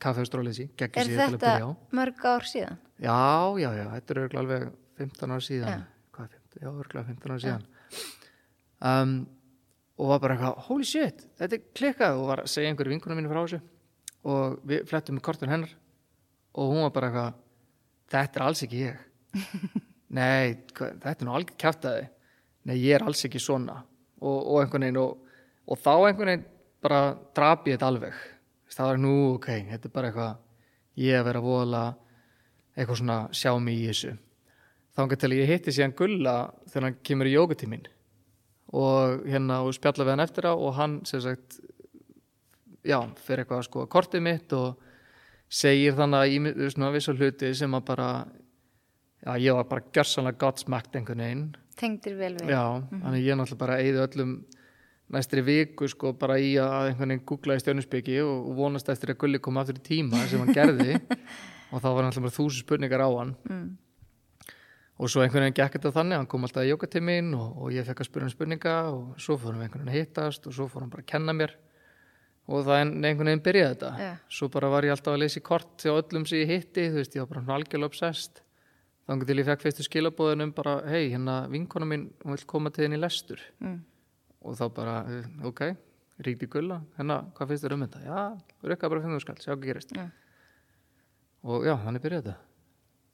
Kaffi Astrology, Er þetta mörg ár síðan? Já, já, já, þetta er örgulega alveg 15 ára síðan, hvað er 15? Já, örgulega 15 ára síðan. Um, og var bara eitthvað, holy shit, þetta er klikkað og var að segja einhverju vinkunum mínu frá þessu og við flettum með kortun hennar og hún var bara eitthvað, þetta er alls ekki ég. Nei, þetta er nú algjör kjaftaði. Nei, ég er alls ekki svona og, og einhvern veginn og, og þá einhvern veginn bara drap ég þetta alveg. Það var nú, ok, þetta er bara eitthvað ég að vera voðalega eitthvað svona sjá mig í þessu þangar til að ég hitti síðan Gulla þegar hann kemur í jógutímin og hérna og spjalla við hann eftir á og hann sem sagt já, fyrir eitthvað að sko kortið mitt og segir þannig að svona vissu hluti sem að bara já, ég var bara gjörsanlega gottsmakt einhvern veginn. Tengdir vel við? já, þannig að ég náttúrulega bara eigði öllum næstri viku sko bara í að einhvern veginn googla í stjörnusbyggi og, og vonast eftir að Gulli kom aftur í tíma sem hann gerði. Og þá var náttúrulega þúsund spurningar á hann. Mm. og svo einhvern veginn gekk þetta þannig hann kom alltaf í jókatímin og, og ég fekk að spurninga og svo fórum við einhvern veginn að hittast og svo fórum bara að kenna mér og það en- einhvern veginn byrjaði þetta Já. svo bara var ég alltaf að leysa í kort hjá öllum sem ég hitti, þú veist, ég var bara svona algjörlega obsessed þannig til ég fekk fyrstu skilabóðin um bara, hei, hérna vinkona mín hún vil koma til þinn í lestur Mm. og þá bara, eh, ok ríkti gulla, hérna, hvað finnst þér um þetta já, rukka bara fengur skall, sjá hvað gerist Já. og já, þannig byrjaði þetta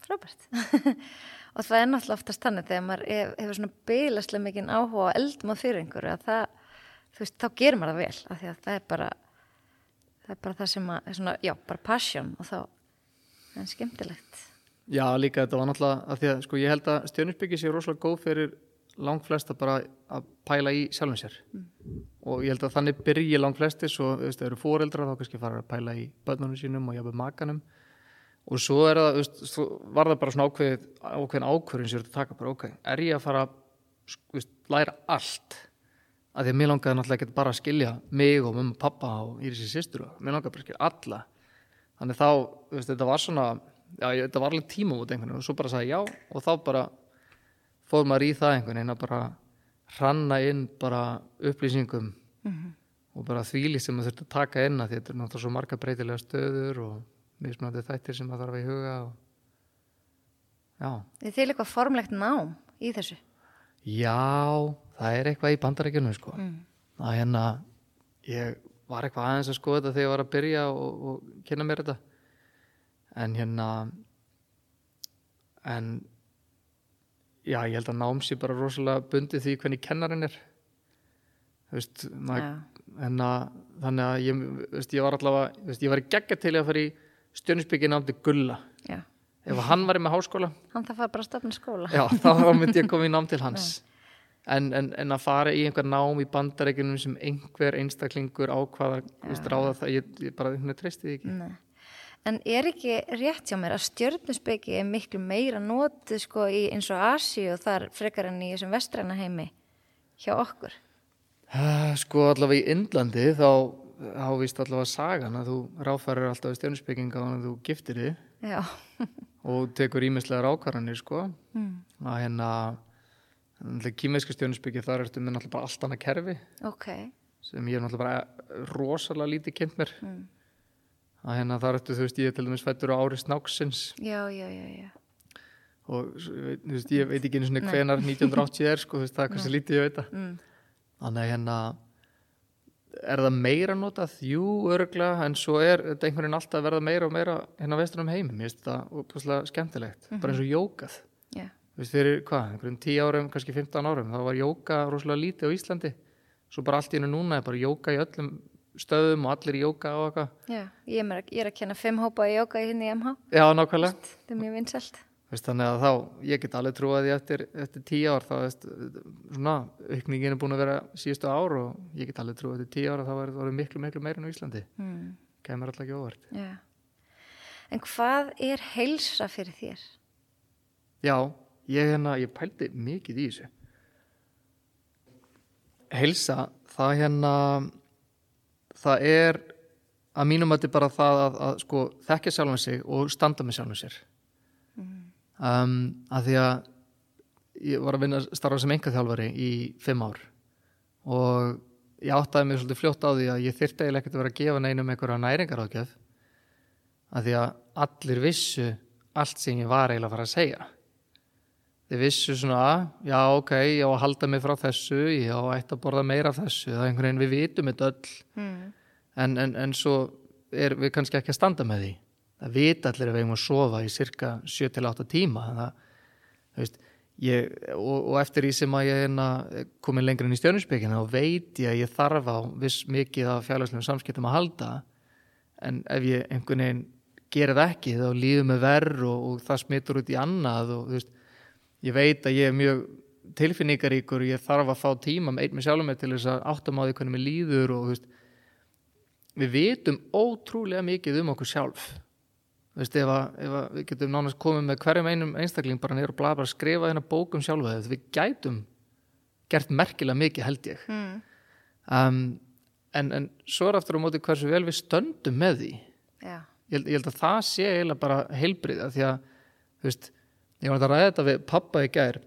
Frábært. og það er náttúrulega oftast þannig þegar maður hef- hefur svona beilaslega mikinn áhuga og eldum að fyrir einhverju að það, þú veist, þá gerir maður það vel af því að það er bara það er bara það sem að, er svona, já, bara passion og þá það er skemmtilegt. Já, líka þetta var náttúrulega að því að sko ég held að stjörnusbyggi sé rosalega góð fyrir langt flesta bara að pæla í sjálfum sér. Og ég held að þannig byrji langt flesti svo, þú veist, þau eru fóreldra þá kannski fara að pæla í börnunum sínum og jafnvel makanum. Og svo er það, þú veist, svo var það bara svona ákveð, ákveðin ákvörðin sér að taka bara, ok, er ég að fara þú veist, læra allt að því að mér langaði náttúrulega ekki bara að skilja mig og mamma og pappa og Írisi systur og mér langaði bara að skilja alla. Þannig þá, veist, þetta var svona já, þetta var alveg tíma út einhvern veginn og svo bara sagði já og þá bara fór maður í það einhvern veginn að bara hranna inn bara upplýsingum og bara þvíli sem maður þurfti að taka inn að þetta er náttúrulega svo marga breytilega stöður og mismunandi þættir sem maður þarf að huga og já, til eitthvað formlegt nám í þessu? Já, það er eitthvað í bandarækjunum sko. Mm. Það hérna, ég var eitthvað aðeins að skoða þetta þegar ég var að byrja og, og kynna mér þetta. En hérna, en já, ég held að nám sé bara rosalega bundið því hvernig kennarinn er. Þú veist, Já. en að, þannig að ég, veist, ég var allavega, veist, ég var geggja til að fara í stjörnusbyggin námdi Gulla. Já. Ef hann var með háskóla, Hann það fara bara að stafna skóla. Já, þá myndi ég koma í nám til hans en, en, en að fara í einhver nám í bandarækjunum sem einhver einstaklingur ákvaða ja. ráða það, ég, ég bara einhvern veginn treysti því ekki Nei. En er ekki rétt hjá mér að stjörnusbyggi er miklu meira notið sko í eins og Asi og þar frekar enn í þessum vestræna heimi hjá okkur? Sko allavega í Indlandi þá víst allavega sagan að þú ráfærir alltaf í stjörnusbygginga og þú giftir Já. og tekur ímislegar ákvarðanir sko Mm. að hérna kýmesku stjörnusbyggi þar ertu með náttúrulega allt annað kerfi Ok. sem ég er náttúrulega bara rosalega lítið kynnt mér Mm. að hérna þar ertu þú veist ég er til dæmis fættur á ári snáksins Já, já, já, já. og þú veist, ég veit ekki einu svona hvenar 1980 er sko, þú veist, það er hversu lítið ég veit það Mm. þannig að hérna er það meira notað, jú, örgla en svo er þetta einhvern veginn alltaf að verða meira og meira hérna vestur um heimum, ég veist það opaslega skemmtilegt, bara eins og jókað. Þú veist, fyrir hvað, einhverjum 10 árum kannski 15 árum, þá var jóka rosalega lítið á Íslandi, svo bara allt í hennu núna er bara jóka í öllum stöðum og allir í jóka og eitthvað, Já, ég er, með, ég er að kenna fimm hópa í jóka hérna í MH. já, nákvæmlega Það er mjög Veist, þannig að þá, ég get alveg trúið því eftir, eftir tíu ár, þá veist, svona, aukningin er búin að vera síðustu ár og ég get alveg trúið eftir tíu ár að það var, var miklu, miklu meira en á Íslandi. Mm. Kæmur alltaf ekki óvart. Já. En hvað er heilsa fyrir þér? Já, ég, hérna, ég pældi mikið í þessu. Heilsa, það hérna, það er að mínum að þetta bara það að, að sko, þekkja sjálfan sig og standa með sjálfan sér. Um, að því að ég var að vinna starfa sem engaþjálfari í fimm ár og ég áttaði mig svolítið fljótt á því að ég þyrfti eiginlega ekkert að vera að gefa neinum einhverja næringaráðgjöf að því að allir vissu allt sem ég var eiginlega að fara að segja þeir vissu svona já ok, ég á að halda mig frá þessu ég á að ætta að borða meira af þessu það er einhvern veginn við vitum þetta öll. Mm. en, en, en svo er við kannski ekki að standa með því. Það vita allir að við eigum að sofa í cirka 7-8 tíma þannig að, þú veist, ég, og, og eftir því sem að ég er komin lengur inn í stjörnusbyggina og veit ég að ég þarf á viss mikið af fjárlæslegum samskiptum að halda. En ef ég einhvern veginn gerir það ekki þá líður mig verð og, og það smittur út í annað og þú veist, ég veit að ég er mjög tilfinningaríkur og ég þarf að fá tíma með einn með sjálfum með til þess að áttum á því hvernig mér líður og veist, við vitum ótrúlega mikið um okkur sjálf veist, ef, að, ef að við getum nánast komið með hverjum einum einstakling bara niður og bla bara skrifa hérna bókum sjálfa við gætum gert merkilega mikið held ég Mm. um, en, en svo er aftur á móti hversu vel við stöndum með því Já. ég ég held að það sé eiginlega bara heilbriða því að, þú veist ég var að ræða þetta við pappa í gær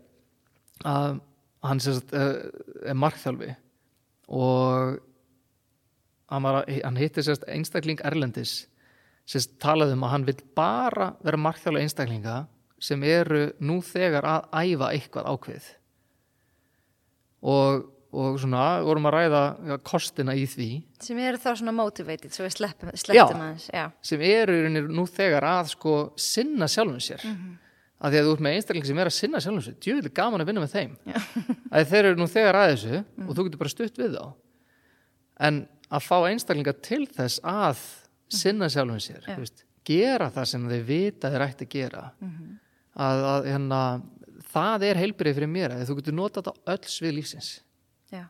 að hann sérst, er markþjálfi og hann, var, hann hitti sérst einstakling Erlendis sérst talaði um að hann vil bara vera markþjálfi einstaklinga sem eru nú þegar að æfa eitthvað ákveð og, og svona vorum að ræða ja, kostina í því Sem eru þá svona motivated, svo sleppum, sleppum aðeins. Já. sem eru nú þegar að sko sinna sjálfum sér Mhm. Að því að þú ert með einstakling sem er að sinna sjálfum sér. Djúvill gaman að vinna með þeim. Að þeir eru nú þegar að þessu Mm. og þú getur bara stutt við þá. En að fá einstaklinga til þess að sinna sjálfum sér þú veist, gera það sem þeir vita þeir ætti að gera. Mhm. að, að hérna, það er heilbrið fyrir mér að þú getur notað þetta öll svið lífsins. Já.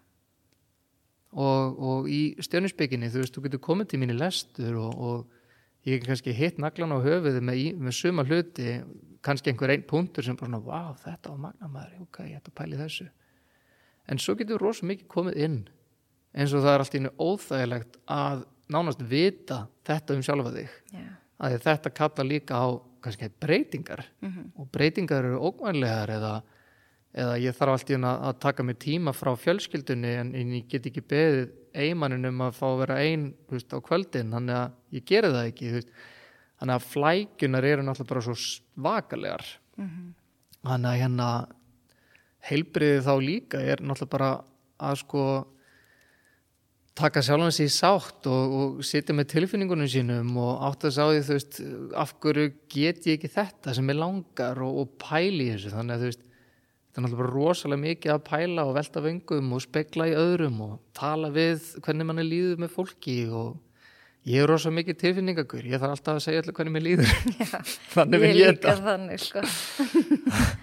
og, og í stjörnusbygginni þú þú getur komið til mín í lestur og, og ég hef kannski hitt naglan á höfuði með, með suma hluti kannski einhver einn punktur sem bara svona, vá, þetta var magnamæður ok, ég ætla að pæli þessu en svo getur rosa mikið komið inn eins og það er allt í einu óþægilegt að nánast vita þetta um sjálfa þig Já. að þetta kalla líka á kannski breytingar Mhm. og breytingar eru ókvænlegar eða, eða ég þarf allt í einu að, taka mig tíma frá fjölskyldunni en, en ég get ekki beðið eigimannin um að fá að vera ein þú veist, á kvöldin, þannig að ég geri það ekki veist. þannig að flækjunar eru náttúrulega bara svo svakalegar Mhm. þannig að hérna heilbriðið þá líka er náttúrulega bara að sko taka sjálfan sig í sátt og, og sitja með tilfinningunum sínum og átt að sá því þú veist af hverju get ég ekki þetta sem ég langar og, og pæli þessu þannig að þú veist þetta er náttúrulega rosalega mikið að pæla og velta vöngum og spekla í öðrum og tala við hvernig mann er líður með fólki og ég er rosalega mikið tilfinningagur. Ég þarf alltaf að segja allir hvernig mér líður. Já, þannig vil ég þetta. þannig sko.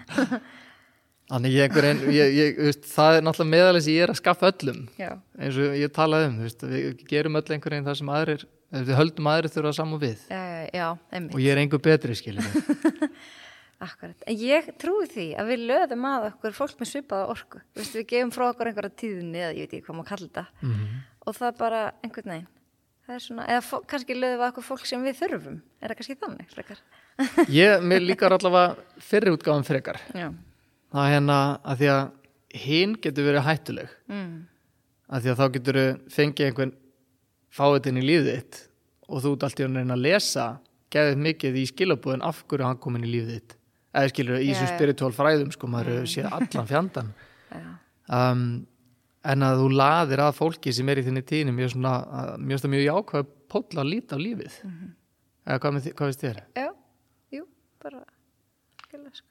þannig ég, einhver, en, ég, ég, þú veist, það er náttúrulega meðalega sem ég er að skaffa öllum. Já, eins og ég talaði um veist, við gerum öll einhvern veginn það sem aðrir við höldum aðrir þurfa saman við. Já, já, og ég er einhver betri skiljum Akkurat, en ég trúi því að við löðum að okkur fólk með svipaða orku. Vist, við gefum frá okkur einhverja tíðinni eða ég veit ekki hvað maður kalla þetta. Mhm. og það bara einhvern veginn. Er svona, eða kannski löðum við okkur fólk sem við þurfum. Er það kannski þannig frekar? Ég, mér líkar allavega fyrri útgáðan frekar. Já, það er hérna að því að hinn getur verið hættuleg. Mm. að því að þá getur fengið einhvern fáiðin í lífið þitt og þú ert alltaf að reyna að lesa geðið mikið í skilabúðin af hverju hann komin í lífið þitt eða skilur í þessum já. spirituál fræðum sko maður mm. sé allan fjandan um, en að þú laðir að fólki sem er í þinni tíðinu mjög svona, mjög, það mjög jákvæð pótla að líta á lífið Mhm. eða hvað, með, hvað veist þér? já, jú, bara skilja sko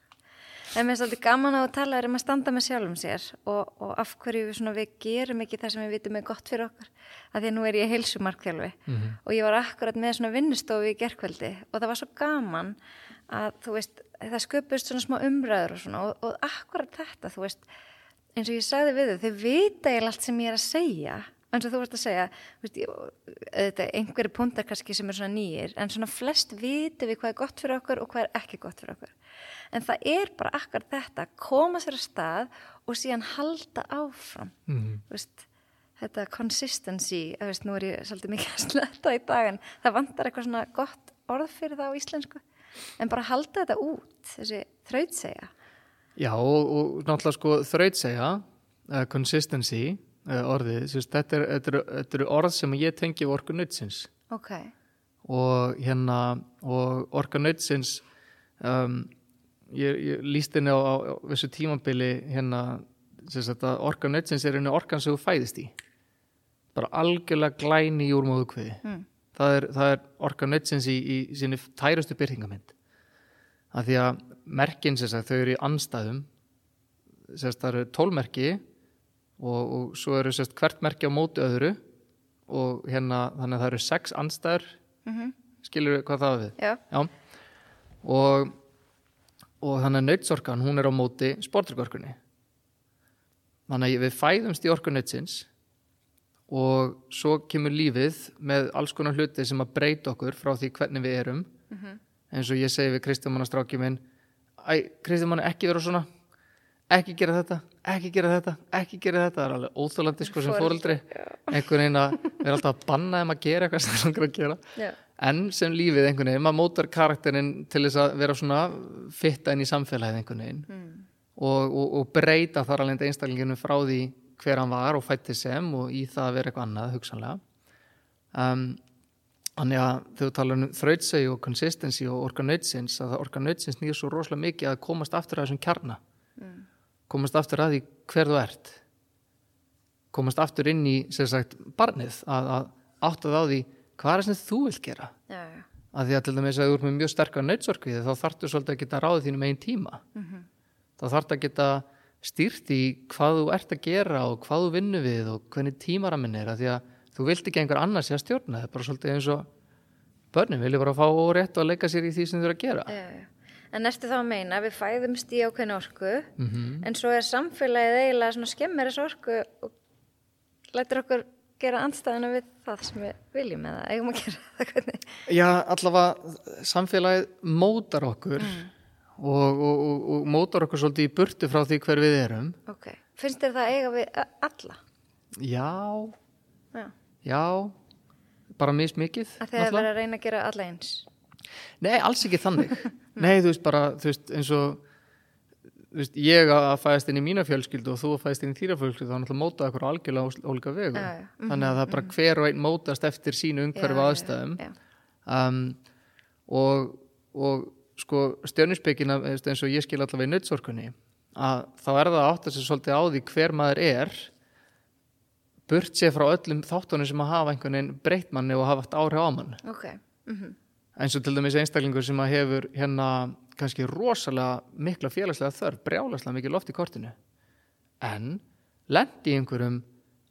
En mér finnst alltaf gaman á að tala er um að standa með sjálfum sér og, og af hverju við, við gerum ekki það sem við vitum er gott fyrir okkur. Að því að nú er ég heilsumarkþjálfi Mhm. og ég var akkurat með svona vinnustofu í gerkveldi og það var svo gaman að þú veist, það sköpust svona smá umræður og svona og, og akkurat þetta, þú veist, eins og ég sagði við þau, þau vita ég allt sem ég er að segja eins og þú veist að segja veist, einhverju púntar kannski sem er svona nýjir, en svona flest vitum við hvað er gott fyrir okkur og hvað er ekki gott fyrir okkur. En það er bara akkurat þetta að koma sér að stað og síðan halda áfram. Mm. þú veist, þetta consistency þú veist, nú er ég svolítið mikið að sletta í dag en það vantar eitthvað svona gott orð fyrir það á íslensku en bara halda þetta út, þessi þrautsegja Já og, og náttúrulega sko þrautsegja uh, consistency uh, orðið, sérst, þetta, er, þetta, er, þetta eru orð sem ég tengi við orku nötsins ok, og hérna og orka nötsins um, ég, ég líst henni á, á, á þessu tímabili hérna orka nötsins er henni orkan sem þú fæðist í. Bara algjörlega glæni í úrmóðu kviði mm. Það er, það er orka nötsins í, í sinni tærustu byrtingamind af því að merkin sem sagt, þau eru í anstæðum sérst, það eru tólmerki og, og svo eru sérst, hvert merki á móti öðru og hérna þannig að það eru sex anstæður Mm skilur við hvað það er við? Já, Já. og og þannig að nautsorkan hún er á móti sportrygorkunni þannig að við fæðumst í orku nautsins og svo kemur lífið með alls konar hluti sem að breyta okkur frá því hvernig við erum. Eins og ég segi við Kristján Mannastráki minn Æ, Kristján Mann ekki vera svona. Ekki gera þetta, ekki gera þetta. Ekki gera þetta, það er alveg óþólandi sko sem fóreldri, einhvern veginn að vera alltaf að banna þeim að gera eitthvað sem það langar að gera. Já, en sem lífið einhvern veginn, maður mótar karakterinn til þess að vera svona fitta inn í samfélagið einhvern veginn. Mm. og, og, og breyta þar alveg einstaklinginu frá því hver hann var og fætti sem og í það að vera eitthvað annað hugsanlega. Um, Þannig að þegar þú talar um þrautsegi og consistency og orka nautsins að það orka nautsins nýður svo rosalega mikið að komast aftur að þessum kjarna. Mm. komast aftur að því hver þú ert. Komast aftur inn í sem sagt barnið að, að átta það á því hvað er það sem þú vilt gera. Já, já, að því að til dæmis að þú ert með mjög sterkar nautsorkvið þá þarftu svolítið að geta ráðið þínum einn tíma. Mhm. þá þarftu að geta stýrt í hvað þú ert að gera og hvað þú vinnu við og hvernig tímaraminn er að því að þú vilt ekki einhver annars sé að stjórna það er bara svolítið eins og börnum vilja bara fá órétt og að leika sér í því sem þú eru að gera já. En ertu þá að meina við fæðumst í ákveðin orku mm en svo er samfélagið eiginlega skemmir þessu orku og lætur okkur gera andstæðina við það sem við viljum eða eigum að gera það. Já, allavega samfélagið mótar okkur og, og, og, og mótar okkur svolítið í burtu frá því hver við erum. Ok, finnst þér það eiga við alla? Já, Já, já. Bara mismikið að náttúrulega. verið að reyna að gera alla eins. Nei, alls ekki þannig. Nei, þú veist bara, þú veist, eins og veist, ég að fæðast inn í mína fjölskyldu og þú að fæðast inn í þýra fjölskyldu þá er náttúrulega mótað okkur algjörlega ólíka vegu. Já, já. Mhm, þannig að það er bara hver og einn mótast eftir sínu umhverfu já, aðstæðum. Um, og, og sko stjörnuspekina eins og ég skil allavega í nötsorkunni að þá er það átt að sér svolítið á því hver maður er burt sér frá öllum þáttunum sem að hafa einhvern veginn breytt manni og hafa haft áhrif á mann. Ok, mhm, eins og til dæmis einstaklingur sem að hefur hérna kannski rosalega mikla félagslega þörf, brjálaslega mikið loft í kortinu en lendi einhverjum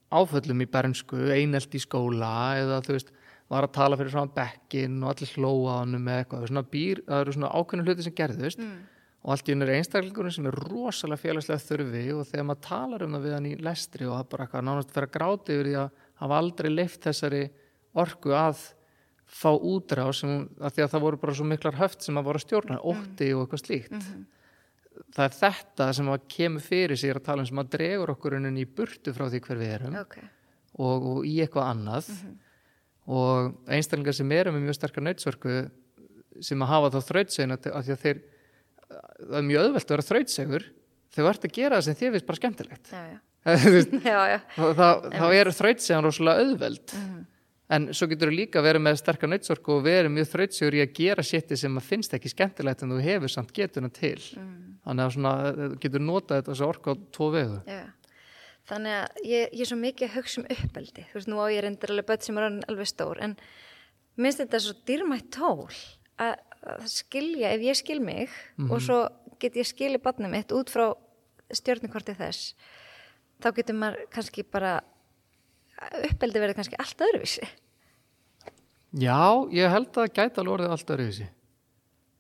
áföllum í bernsku, einelt í skóla eða þú veist, var að tala fyrir svona bekkin og allir hlóa honum með eitthvað, svona býr, það eru svona ákveðnum hluti sem gerðust mm, og allt í unni er einstaklingurinn sem er rosalega félagslega þurfi og þegar maður talar um það við hann í lestri og það bara eitthvað nánast að gráti yfir því að hafa aldrei leift þessari orku að fá útrá sem, að því að það voru bara svo miklar höft sem að voru að stjórna, ótti og eitthvað slíkt. Mhm, það er þetta sem að kemur fyrir sér að tala um sem að dregur okkur og, einstaklingar sem eru með mjög sterkar nöytsörku sem að hafa þá þrautsegin að, að að þeir það er mjög auðvelt að vera þrautsegur þú ert að gera það sem þér finnst bara skemmtilegt. Já, já, já, þá, þá, þá er þrautsegan rosalega auðveld. En svo getur þú líka verið með sterkar nöytsörku og verið mjög þrautsegur í að gera sétti sem að finnst ekki skemmtilegt en þú hefur samt getuna til. Þannig að þú getur notað þetta orku á tvo vegu. Þannig að ég, ég er svo mikið að hugsa um uppeldi. Þú veist, nú á ég reyndir alveg börn sem er alveg stór, en minnst þetta svo dýrmætt tól að, að skilja, ef ég skil mig og svo get ég skilið barnið mitt út frá stjórnikorti þess, þá getur maður kannski bara, uppeldi verið kannski allt öðruvísi. Já, ég held að alveg orðið allt öðruvísi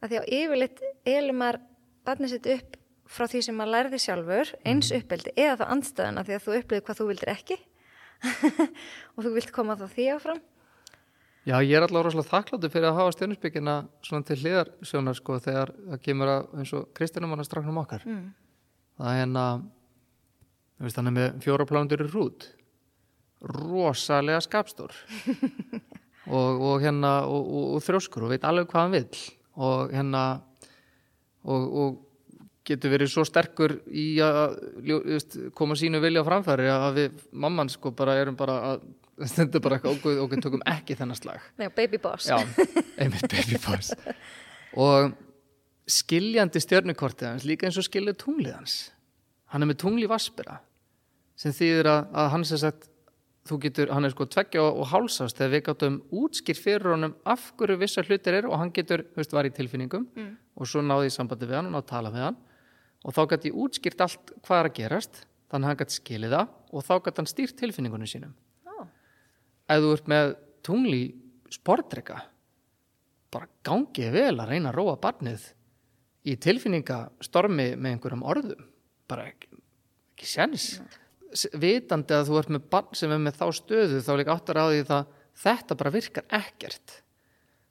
því á yfirleitt elur maður barnið sitt upp frá því sem maður lærði sjálfur, eins uppeldi, eða þá andstæðan af því að þú upplifir hvað þú vildir ekki og þú vilt koma þá því áfram. Já, ég er allavega rosalega þakkláttur fyrir að hafa stjörnusbyggina svona til hliðar sjónar sko þegar það kemur að eins og Kristjánum hann að stráknum okkar. Mm. Það er hérna, þú veist hann er með fjóra plánundur í rút, rosalega skapstór og, og hérna og, og, og þrjóskur og veit alveg hvað hann vill og hérna og, og getur verið svo sterkur í að veist, koma sínu vilja á framfæri að við mamman sko bara erum bara að stendur bara okkur, okkur tökum ekki þennan slag Já, baby boss. Já, einmitt baby boss og skiljandi stjörnukortið hans líka eins og skilja tunglið hans hann er með tungli vaspera sem þýðir að, að hann sem sagt þú getur, hann er sko tveggja og, og hálsast þegar við gáttum útskýr fyrir honum af hverju vissar hlutir eru og hann getur, þú veist, var í tilfinningum Mm. og svo náði ég sambandi við hann og náði að tala við hann og þá gæti ég útskýrt allt hvað er að gerast þannig að hann gæti skilið það og þá gæti hann stýrt tilfinningunum sínum. Ó, ef þú ert með tungli sportdrega bara gangið vel að reyna að róa barnið í tilfinningastormi með einhverjum orðum. Bara ekki, ekki séns. S- vitandi að þú ert með barn sem er með þá stöðu þá líka áttar á því það þetta bara virkar ekkert.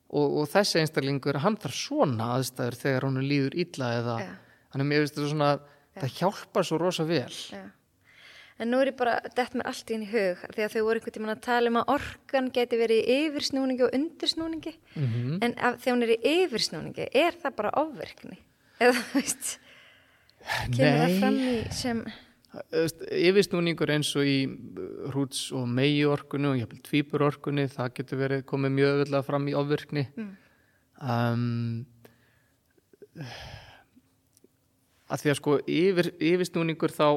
Og, og þessi einstaklingur hann þarf svona aðstæður þegar hún líður illa eða Já. Hann er mér veist þetta svona það hjálpar svo rosa vel. Já. En nú er ég bara, dett mér allt í henni hug því að þau voru einhvern tímann að tala um að orkan geti verið í yfirsnúningi og undirsnúningi. Mm en af, þegar hún er í yfirsnúningi er það bara ofverkni eða þú veist kemur það fram í sem yfirsnúningur eins og í uh, hrúts og megiorkunu og jafnvel tvíburorkunu, það getur verið komið mjög öðvöldlega fram í ofvirkni. Mm. um, að því að sko yfir, yfirsnúningur þá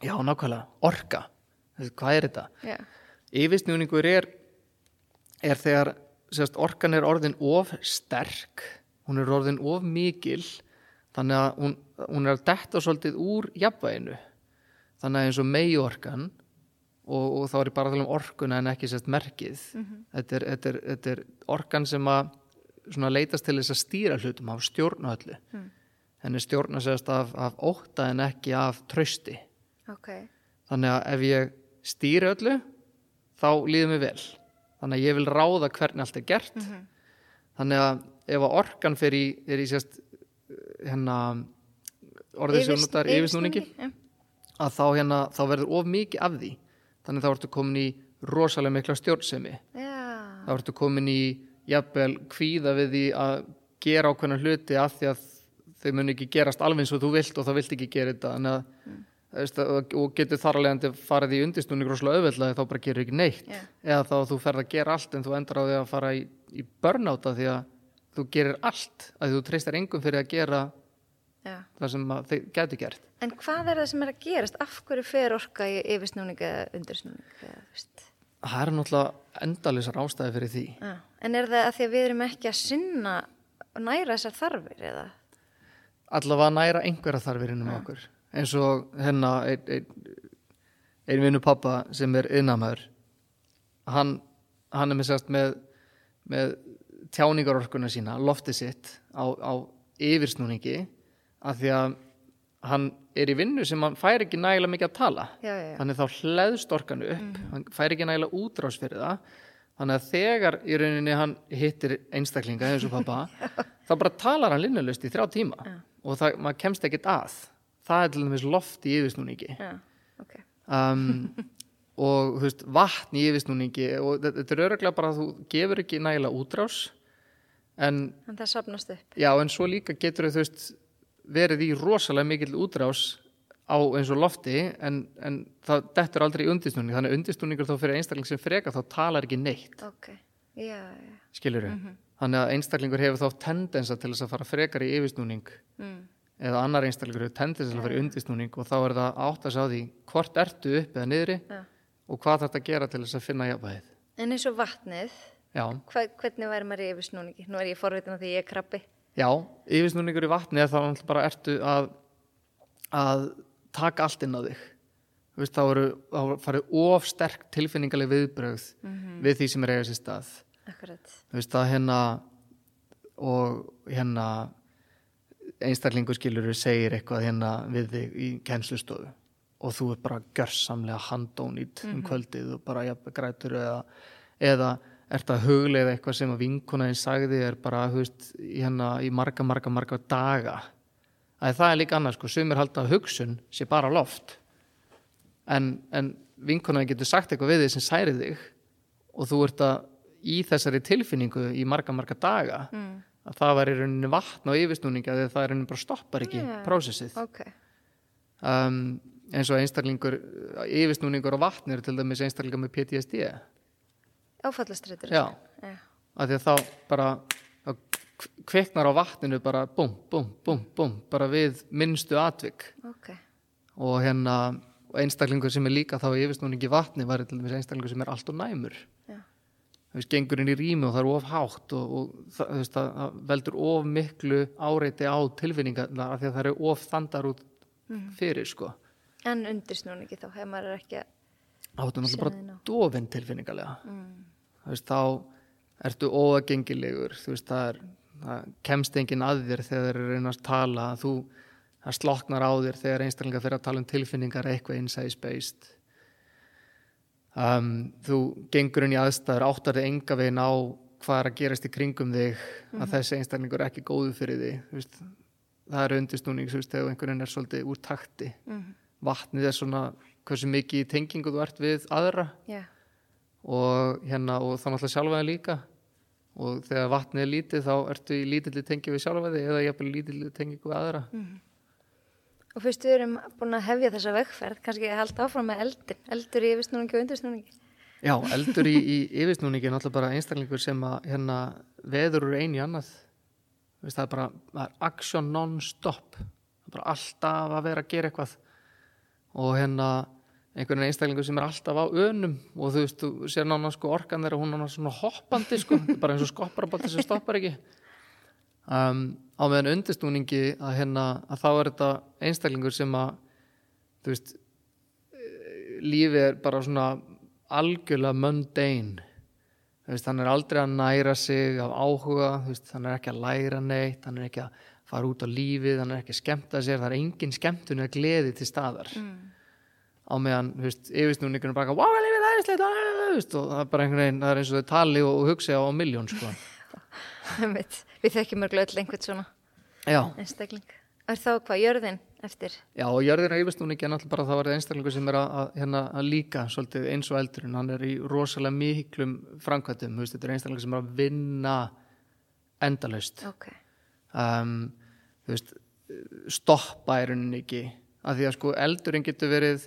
já nákvæmlega, orka hvað er þetta? já, Yfirsnúningur er, er þegar sérst, orkan er orðin of sterk, hún er orðin of mikil, þannig að hún, hún er að detta svolítið úr jafnvæginu. Þannig að eins og meiorkan, og, og þá er ég bara að tala um orkuna en ekki sérst merkið. þetta, er, þetta, er, þetta er orkan sem að leitast til þess að stýra hlutum, af stjórna öllu. Henni stjórna sérst af, af ótta en ekki af trausti. ok Þannig að ef ég stýri öllu, þá líður mér vel. Þannig að ég vil ráða hvernig allt er gert. Þannig að ef að orkan fer í, í sérst hérna orðið sem notar yfirsnúningi, já. að þá, hérna, þá verður of mikið af því. Þannig að þá ertu komin í rosalega mikla stjórnsemi. já, Þá ertu komin í jafnvel kvíða við því að gera ákveðna hluti af því að þau mun ekki gerast alveg eins og þú vilt og þá vilt ekki gera þetta. Þannig að Veist, og getur þar alveg að farið í undistunni rosalega auðveldlega þá bara gerir ekki neitt Já. eða þá þú ferð að gera allt en þú endar á því að fara í, í börnáta því að þú gerir allt að þú treystar engum fyrir að gera Já. það sem þeir gætu gert En hvað er það sem er að gerast? Af hverju fer orka í yfirsnúning eða undirsnúning? Það er náttúrulega endalisar ástæði fyrir því Já. En er það að því að við erum ekki að sinna og næra þessar þarfir eða? Allavega næra einhverja þarfir innum okkur. Eins og hérna ein, ein, ein vinnu pappa sem er innamæður hann, hann er með sérst með, með tjáningarorkuna sína loftið sitt á, á yfirsnúningi af því að hann er í vinnu sem hann fær ekki nægilega mikið að tala. Já, já, já. þannig þá hleðst orkan upp hann fær ekki nægilega útrás fyrir það. Þannig að þegar í rauninni hann hittir einstaklinga eins og pappa þá bara talar hann linnulust í þrjá tíma og það, maður kemst ekkert að það er til dæmis loft í yfirsnúningi Já, ok. um, og þú veist, vatn í yfirsnúningi og þetta er öruglega bara að þú gefur ekki nægilega útrás en En það sapnast upp. Já, en svo líka getur veist verið í rosalega mikill útrás á eins og lofti en, en það dettur aldrei í undistúning þannig að undistúningur þá fyrir einstakling sem freka þá talar ekki neitt, Ok. Já, já. skilur þannig að einstaklingur hefur þá tendensa til þess að fara frekar í yfirsnúning Mm. eða annar einstaklingur hefur tendensa til að fara í undistúning og þá er það að átta sig á því hvort ertu upp eða niðri Já. og hvað þetta gera til þess að finna jafnvægið En eins og vatnið, hva, hvernig væri maður í yfirsnúningi? Nú er ég forvitin að því ég er krabbi. Já, yfirsnúningur í vatni er þá náttúrulega bara ertu að, að taka allt inn á þig. Veist, þá eru þá farið of sterk tilfinningaleg viðbrögð við því sem er eiga sér stað. Akkurat. Þú veist, að hérna og hérna einstaklingur skilur segir eitthvað hérna við þig í kennslustofu og þú er bara görsamlega handónýtt um kvöldið og bara jafn, grætur eða, eða ert að huglega eitthvað sem að vinkunaðin sagði er bara þú veist, hérna í marga, marga, marga daga. Að það er líka annars sko, sumir halda að hugsun sé bara loft. En, en vinkunaðin getur sagt eitthvað við þig sem særi þig og þú ert að í þessari tilfinningu í marga, marga daga Mm. að það var í rauninni vatn og yfirsnúninga þegar það í rauninni bara stoppar ekki Já. prósessið Ok. um, eins og einstaklingur yfirsnúningur og vatn eru til dæmis einstaklingar með PTSD Áfallastreitur. Já. Já. af því að þá bara þá kviknar á vatninu bara búm, búm, búm, búm bara við minnstu atvik Ok. og hérna einstaklingur sem er líka þá í yfirsnúningi vatni var til dæmis einstaklingur sem er allt og næmur veist, gengur inn í rými og það er of hátt og, og það, veist, það það veldur of miklu áreiti á tilfinningar af því að það eru of þandar út fyrir sko En undirsnúningi þá, hefur maður ekki að... áttu náttúrulega bara ná. dofin tilfinningarlega Mm. þú veist, þá ertu óagengilegur þú veist, það er það kemst enginn að þér þegar þeir eru að tala þú, það sloknar á þér þegar einstaklingar fyrir að tala um tilfinningar eitthvað inside spaced um, þú gengur inn í aðstæður áttar þig enga veginn á hvað er að gerast í kringum þig að þessi einstaklingur er ekki góðu fyrir þig veist, það er veist, þegar einhverjum er svolítið úr takti. Mm. vatnið er svona hversu mikið tengingu þú ert við aðra. Já. og hérna og þá náttúrulega sjálfa þig líka. Og þegar vatnið er lítið þá ertu í lítilli tengi við sjálfa þig eða jafnvel lítilli tengingu við aðra Og fyrst við erum búin að hefja þessa vegferð, kannski að halda áfram með eldin, eldur í yfirsnúningi og undirsnúningi. Já, eldur í, í yfirsnúningi er náttúrulega bara einstaklingur sem að hérna veður úr einu í annað. Veist, það er bara það er action non-stop. Það er bara alltaf að vera að gera eitthvað. Og hérna einhvern einstaklingur sem er alltaf á önum. Og þú veist, þú sér nána sko orkan þeirra hún er svona hoppandi sko. Bara eins og skopparabóti sem stoppar ekki um, á meðan undirstúningi að hérna að þá er þetta einstaklingur sem að þú veist eh, lífið er bara svona algjörlega mundane. Veist, hann er aldrei að næra sig af áhuga, veist, hann er ekki að læra neitt, hann er ekki að fara út á lífið, hann er ekki að skemmta sér, það er engin skemmtun eða gleði til staðar. Á meðan, þú veist, yfirsnúningur er bara wow, lífið er veist, og það er bara einhvern veginn, það er eins og þau tali og, og hugsa á miljón, sko. Við þekkjum mörglu öll einhvern svona einstakling. Er þá hvað, jörðin eftir? já, jörðin á yfirsnúningi er náttúrulega bara þá er það einstaklingur sem er að, að, hérna, að líka svolítið eins og eldurinn, hann er í rosalega miklum framkvæmtum, þetta er einstaklingur sem er að vinna endalaust. Ok. um, veist, stoppa er rauninni ekki af því að sko eldurinn getur verið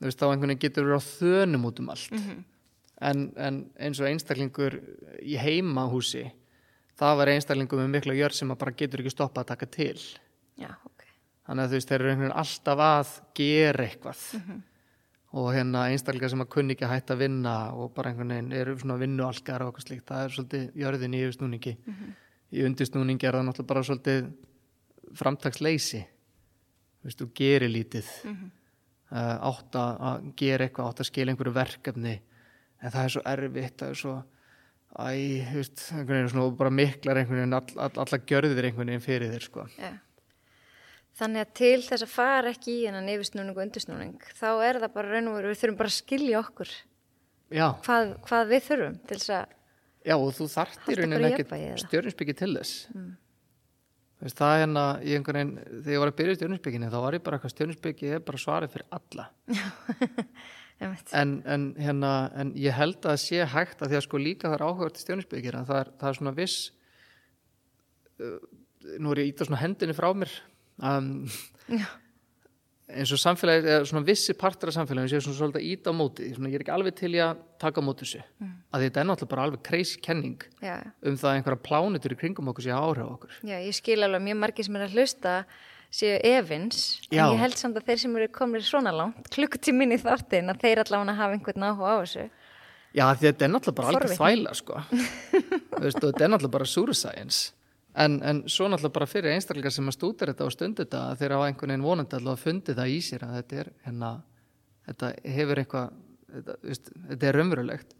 þá einhvern veginn getur verið á þönum út um allt en, en eins og einstaklingur í heimahúsi það var einstaklingur með mikla jörð sem að bara getur ekki stoppa að taka til Já, ok. þannig að þú veist, þeir eru einhvern veginn alltaf að gera eitthvað Mhm. og hérna einstaklega sem að kunni ekki að hætta að vinna og bara einhvern veginn eru svona vinnualgar og eitthvað slíkt, það er svolítið jörðin í yfirsnúningi Mhm. í undisnúningi er það náttúrulega bara svolítið framtaksleysi þú veist, þú gerir lítið Mhm. uh, átt að gera eitthvað, átt að skila einhverju verkefni en það er svo erfitt það er svo æ, þú veist, einhvern veginn svona bara miklar einhvern veginn, all, all, allar gjörðir einhvern veginn fyrir þér sko. Já. Þannig að til þess að fara ekki í hennan yfirsnúning og undirsnúning, þá er það bara raun og veru, við þurfum bara að skilja okkur. Hvað, hvað við þurfum til þess að, já og þú Halda bara rauninni í ekki stjörninsbyggi til þess. Þú veist, það er hérna í einhvern veginn, þegar ég var að byrja í stjörninsbygginni þá var ég bara eitthvað stjörninsbyggi er bara svarið fyrir alla en, en, hérna, en ég held að sé hægt að því að sko líka það er áhugað til stjörninsbyggir en það er, það er svona viss uh, nú er ég að íta svona hendinni frá mér um, eins og samfélagi eða svona vissi partur af samfélaginu séu svona svolítið að íta á móti svona, ég er ekki alveg til í að taka á móti þessu mm. að þetta er náttúrulega bara alveg crazy kenning já, um það að einhverja plánutur í kringum okkur sé áhrif á okkur. Já, ég skil alveg mjög margir sem er að hlusta séu evins, Já. en ég held samt að þeir sem eru komnir svona langt, klukkutíminn í þáttin að þeir allavega hafa einhvern áhuga á þessu. Já, þetta er náttúrulega bara Forvitni. þvæla sko. Þú veist, og þetta er náttúrulega bara pseudoscience en, en svo náttúrulega bara fyrir einstaklingar sem að stúdar þetta og stundi þetta að þeir hafa einhvern veginn vonandi allavega að fundi það í sér að þetta er hérna, þetta hefur eitthvað þetta, veist, þetta er raunverulegt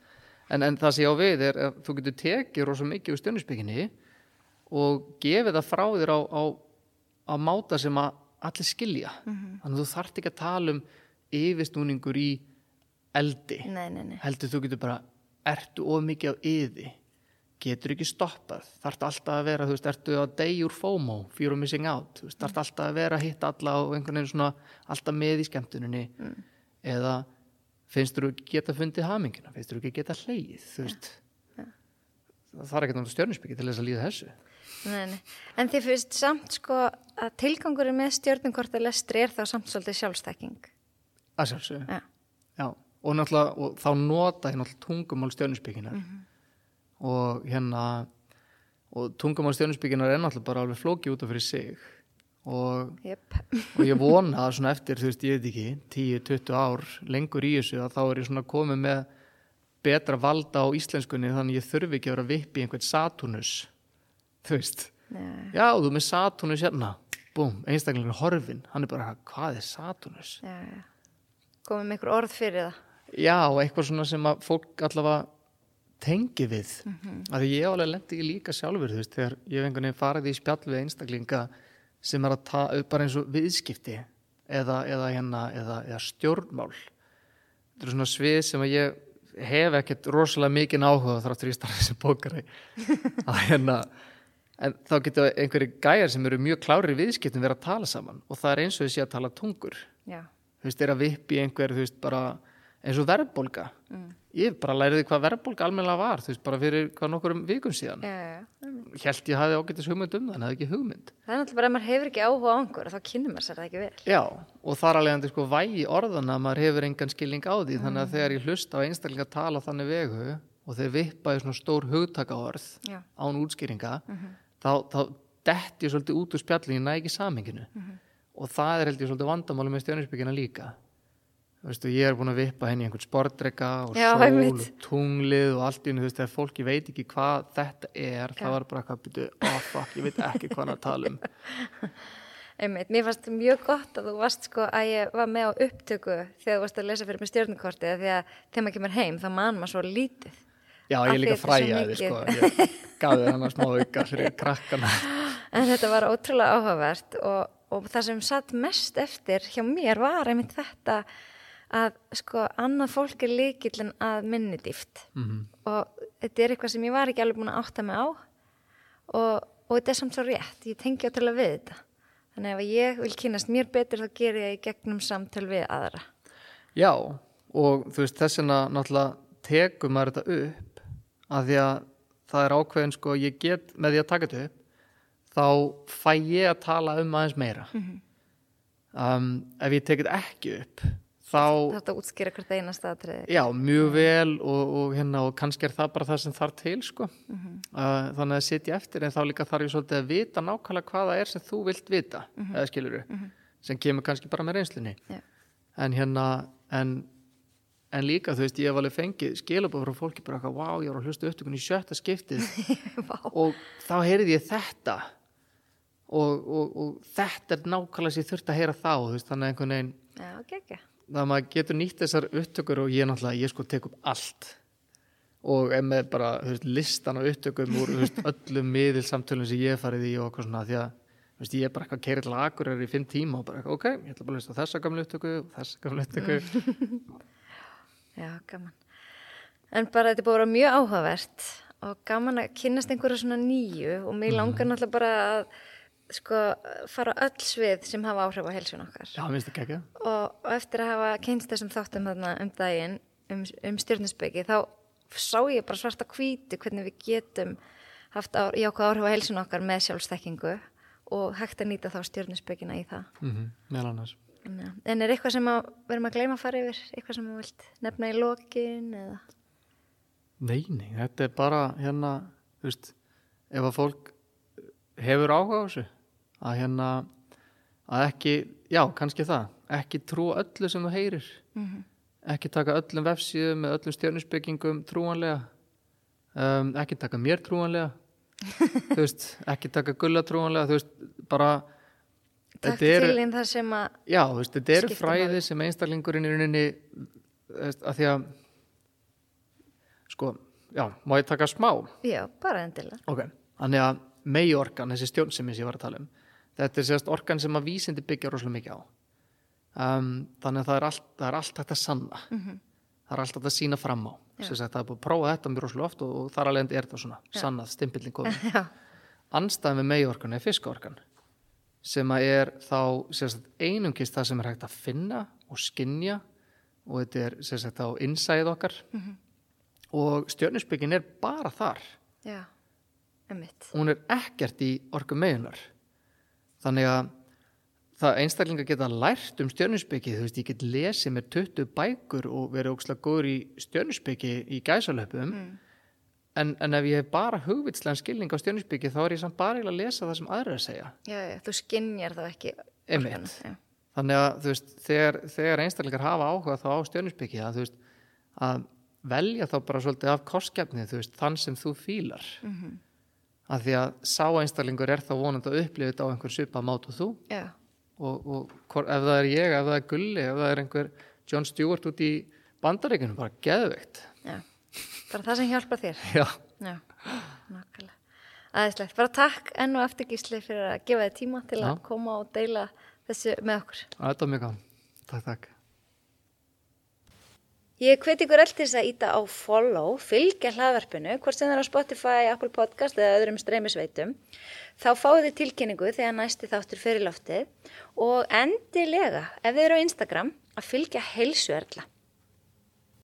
en, en það sem ég á við er að þú getur tekið rosa mikið úr stjörnusbygginni og gefið það frá þér á, á, á máta sem að allir skilja. Þannig að þú þarft ekki að tala um yfirstúningur í eldi. Nei, nei, nei. heldur þú getur bara ertu of mikið á yði getur ekki stoppað? Þarft alltaf að vera, þú veist, ertu á úr FOMO fear of missing out, þú veist, þarft alltaf að vera að hitta alla og einhvern veginn svona alltaf með í skemmtuninni. Eða finnst þú ekki geta fundið hamingina finnst þú ekki geta hleið, þú veist það þarf ekki náttúrulega stjörnusbyggi til þess að líða þessu Nei, nei. En þið finnst samt sko að tilgangurinn með stjórnumkorta lestri er þá samt svolítið sjálfstæking. að sjálfsögðu, Já. já og náttúrulega, og þá nota ég náttúrulega tungumál stjörnusbygginar og hérna og tungumál stjörnusbygginar er náttúrulega bara alveg flóki út af fyrir sig og, Jöp. og ég vona að svona eftir, þú veist, ég veit ekki 10-20 ár lengur í þessu að þá er ég svona komið með betra valda á íslenskunni þannig ég þurfi ekki að vera vipp í einhvern Saturnus þú veist, Já, já, þú með Saturnus hérna, búm, einstaklingur horfin, hann er bara, hvað er Saturnus? Komið með ykkur orð fyrir það. Já, eitthvað svona sem að fólk allavega tengi við mm. -hmm. að því ég alveg lendi líka sjálfur þú veist, þegar ég hef einhvern veginn farið í spjall við einstaklinga sem er að ta bara eins og viðskipti eða, eða, hérna, eða, eða stjórnmál þetta er svona svið sem að ég hef ekkert rosalega mikinn áhuga þráttur í starfið sem bókari að hérna en þá getur einhverju gæjar sem eru mjög klári viðskiptum vera að tala saman og það er eins og þessi að tala tungur Já. þú veist, er að vippi einhver, veist, bara eins og verðbólga. Mm. Ég bara læriði hvað verðbólga almennilega var, þú veist, bara fyrir hvað nokkur vikum síðan. Já. Hjælt ég hafi ágættis hugmynd um það, en hafði ekki hugmynd. Það er náttúrulega bara að maður hefur ekki áhuga á einhver þá kynir maður sér það ekki vel. Já, og þar alveg sko vægi orðana að maður hefur engan skilning á því, þannig Mm. að þegar ég hlusta á einstaklinga tala þannig vegu og þeir vippa í svona stór hugtakaorð án útskýringa, Mhm. Þá, þá detti ég svolítið út úr spjallinu, ekki saminginu. Mhm. Og það er held ég svolítið vandamáli með stjörnisbyggina líka. Veistu, ég er búin að vippa henni einhvern sportdreka og Já, sól einmitt. og tunglið og allt í henni, þú veist, þegar fólki veit ekki hvað þetta er, Já. það var bara eitthvað, byrju, oh fuck, ég veit ekki hvað hann að tala um. Einmitt, mér fannst mjög gott að þú varst sko að ég var með á upptöku þegar þú varst að lesa fyrir mig stjórnukorti því að þegar maður kemur heim þá man maður svo lítið. Já, ég líka er svo fræjaði, sko, ég þér hann að smá auka fyrir krakkana. En þetta var ótrúlega áhugavert og, og það sem satt mest eftir hjá mér var einmitt þetta að sko annað fólk er líkillin að minni dýft Mhm. og þetta er eitthvað sem ég var ekki alveg búin að átta mig á og, og þetta er samt svo rétt, ég tengi á til að við þetta. Þannig að ef ég vil kynast mér betur þá ger ég í gegnum samtöl við aðra. Já, og þú veist, þess vegna náttúrulega tekur maður þetta upp að því að það er ákveðin, sko, ég get með því að taka þetta upp, þá fæ ég að tala um aðeins meira. um, ef ég tek þetta ekki upp, þá, Þetta útskýra hvert einasta atriði. já, mjög vel og, og hérna, og kannski er það bara það sem þarf til, sko. uh, þannig að sitja eftir, en þá líka þarf ég svolítið að vita nákvæmlega hvað það er sem þú vilt vita, eða skilur sem kemur kannski bara með reynslunni Já. en hérna en, en líka þú veist ég hef alveg fengið skilabóð frá fólki bara eitthvað, wow, ég var að hlusta upptökun í sjötta skiptið. Og þá heyrði ég þetta. Og, og, og þetta er nákvæmlega sem ég þurfti að heyra þá veist, þannig að einhvern veginn Já, geggja. það maður getur nýtt þessar upptökur og ég náttúrulega, ég sko tek upp allt. Og er með bara veist, listan á upptökum úr veist, öllum miðilsamtölum sem ég farið í og eitthvað svona því að veist, ég er bara eitthvað keirið til agurir í fimm tíma og bara ok, ég ætla bara að hlusta þessa gamlu upptöku og þessa gamlu upptöku Já, gaman. En bara þetta er búið að vera mjög áhugavert og gaman að kynnast einhverju svona nýju og mér langar náttúrulega bara að sko fara öll svið sem hafa áhrif á helsun okkar. Já, minnst ekki ekki Og, og eftir að hafa kynst þessum þáttum þarna um daginn um, um stjórnusbyggi þá sá ég bara svarta hvítu hvernig við getum haft á, jákvæð áhrif á helsun okkar með sjálfstekkingu og hægt að nýta þá stjórnusbyggina í það. mm -hmm, meðal annars En, er eitthvað sem að, við erum að gleyma að fara yfir, eitthvað sem þú vilt nefna í lokin eða? Nei, nei, þetta er bara hérna, þú veist, ef að fólk hefur áhuga á þessu að hérna, að ekki, já, kannski það, ekki trúa öllu sem þú heyrir, Mm ekki taka öllum vefsíðum með öllum stjörnusbyggingum trúanlega, um, ekki taka mér trúanlega, þú veist, ekki taka gulla trúanlega, þú veist, bara, Takk Þetta til einn það sem að, já, þú veist, þetta eru fræði máli. sem einstaklingurinn í rauninni, að því að, sko, já, má ég taka smá? já, bara endilega. Ok, þannig að megi orkan, þessi stjórnsemi sem ég var að tala um, þetta er sérst orkan sem að vísindi byggja rosalega mikið á. Um, þannig að það er allt, það er allt að sanna. Það er allt að sína fram á. Sem sagt, það er búið að prófa þetta mjög rosalega oft og, og þar alveg er þetta svona, sannað, stimpillin komið. Já, Anstæðan með megi orkan er fiskaorkan sem að er þá sérst, einungist það sem er hægt að finna og skinja og þetta er sérst, þá innsæð okkar. Og stjörnusbyggin er bara þar. Já, emmitt. hún er ekkert í orku meginar þannig að það einstaklingar geta lært um stjörnusbyggi þú veist, ég get lesið mér 20 bækur og verið ókslega góður í stjörnusbyggi í gæsalöpum en, en ef ég hef bara hugvitslega skilning á stjörnusbyggi þá er ég samt bara að lesa það sem aðra er að segja Já, já, þú skinjar þá ekki. Einmitt. þannig að veist, þegar, þegar einstaklingar hafa áhuga þá á stjörnusbyggi að að velja þá bara svolítið af veist, þann sem þú fílar Mhm. að því að sá einstaklingur er þá vonandi að upplifa þetta á einhver svipa mát og þú já, og, og ef það er ég, ef það er Gulli ef það er einhver John Stewart út í bandaríkunum, bara geðveikt. Bara það sem hjálpar þér. já, Já, nákvæmlega. Aðeinslegt. Bara takk enn og aftur gísli fyrir að gefa þið tíma til að Já. koma og deila þessu með okkur. þetta er mjög gaman takk, takk Ég hveti ykkur öll til þess að íta á follow, fylgja hlaðvarpinu, hvort sem það er á Spotify, Apple Podcast eða öðrum streymisveitum. Þá fáið þið tilkynningu þegar næsti þáttur fyrir loftið og endilega, ef þið eru á Instagram, að fylgja heilsuerla.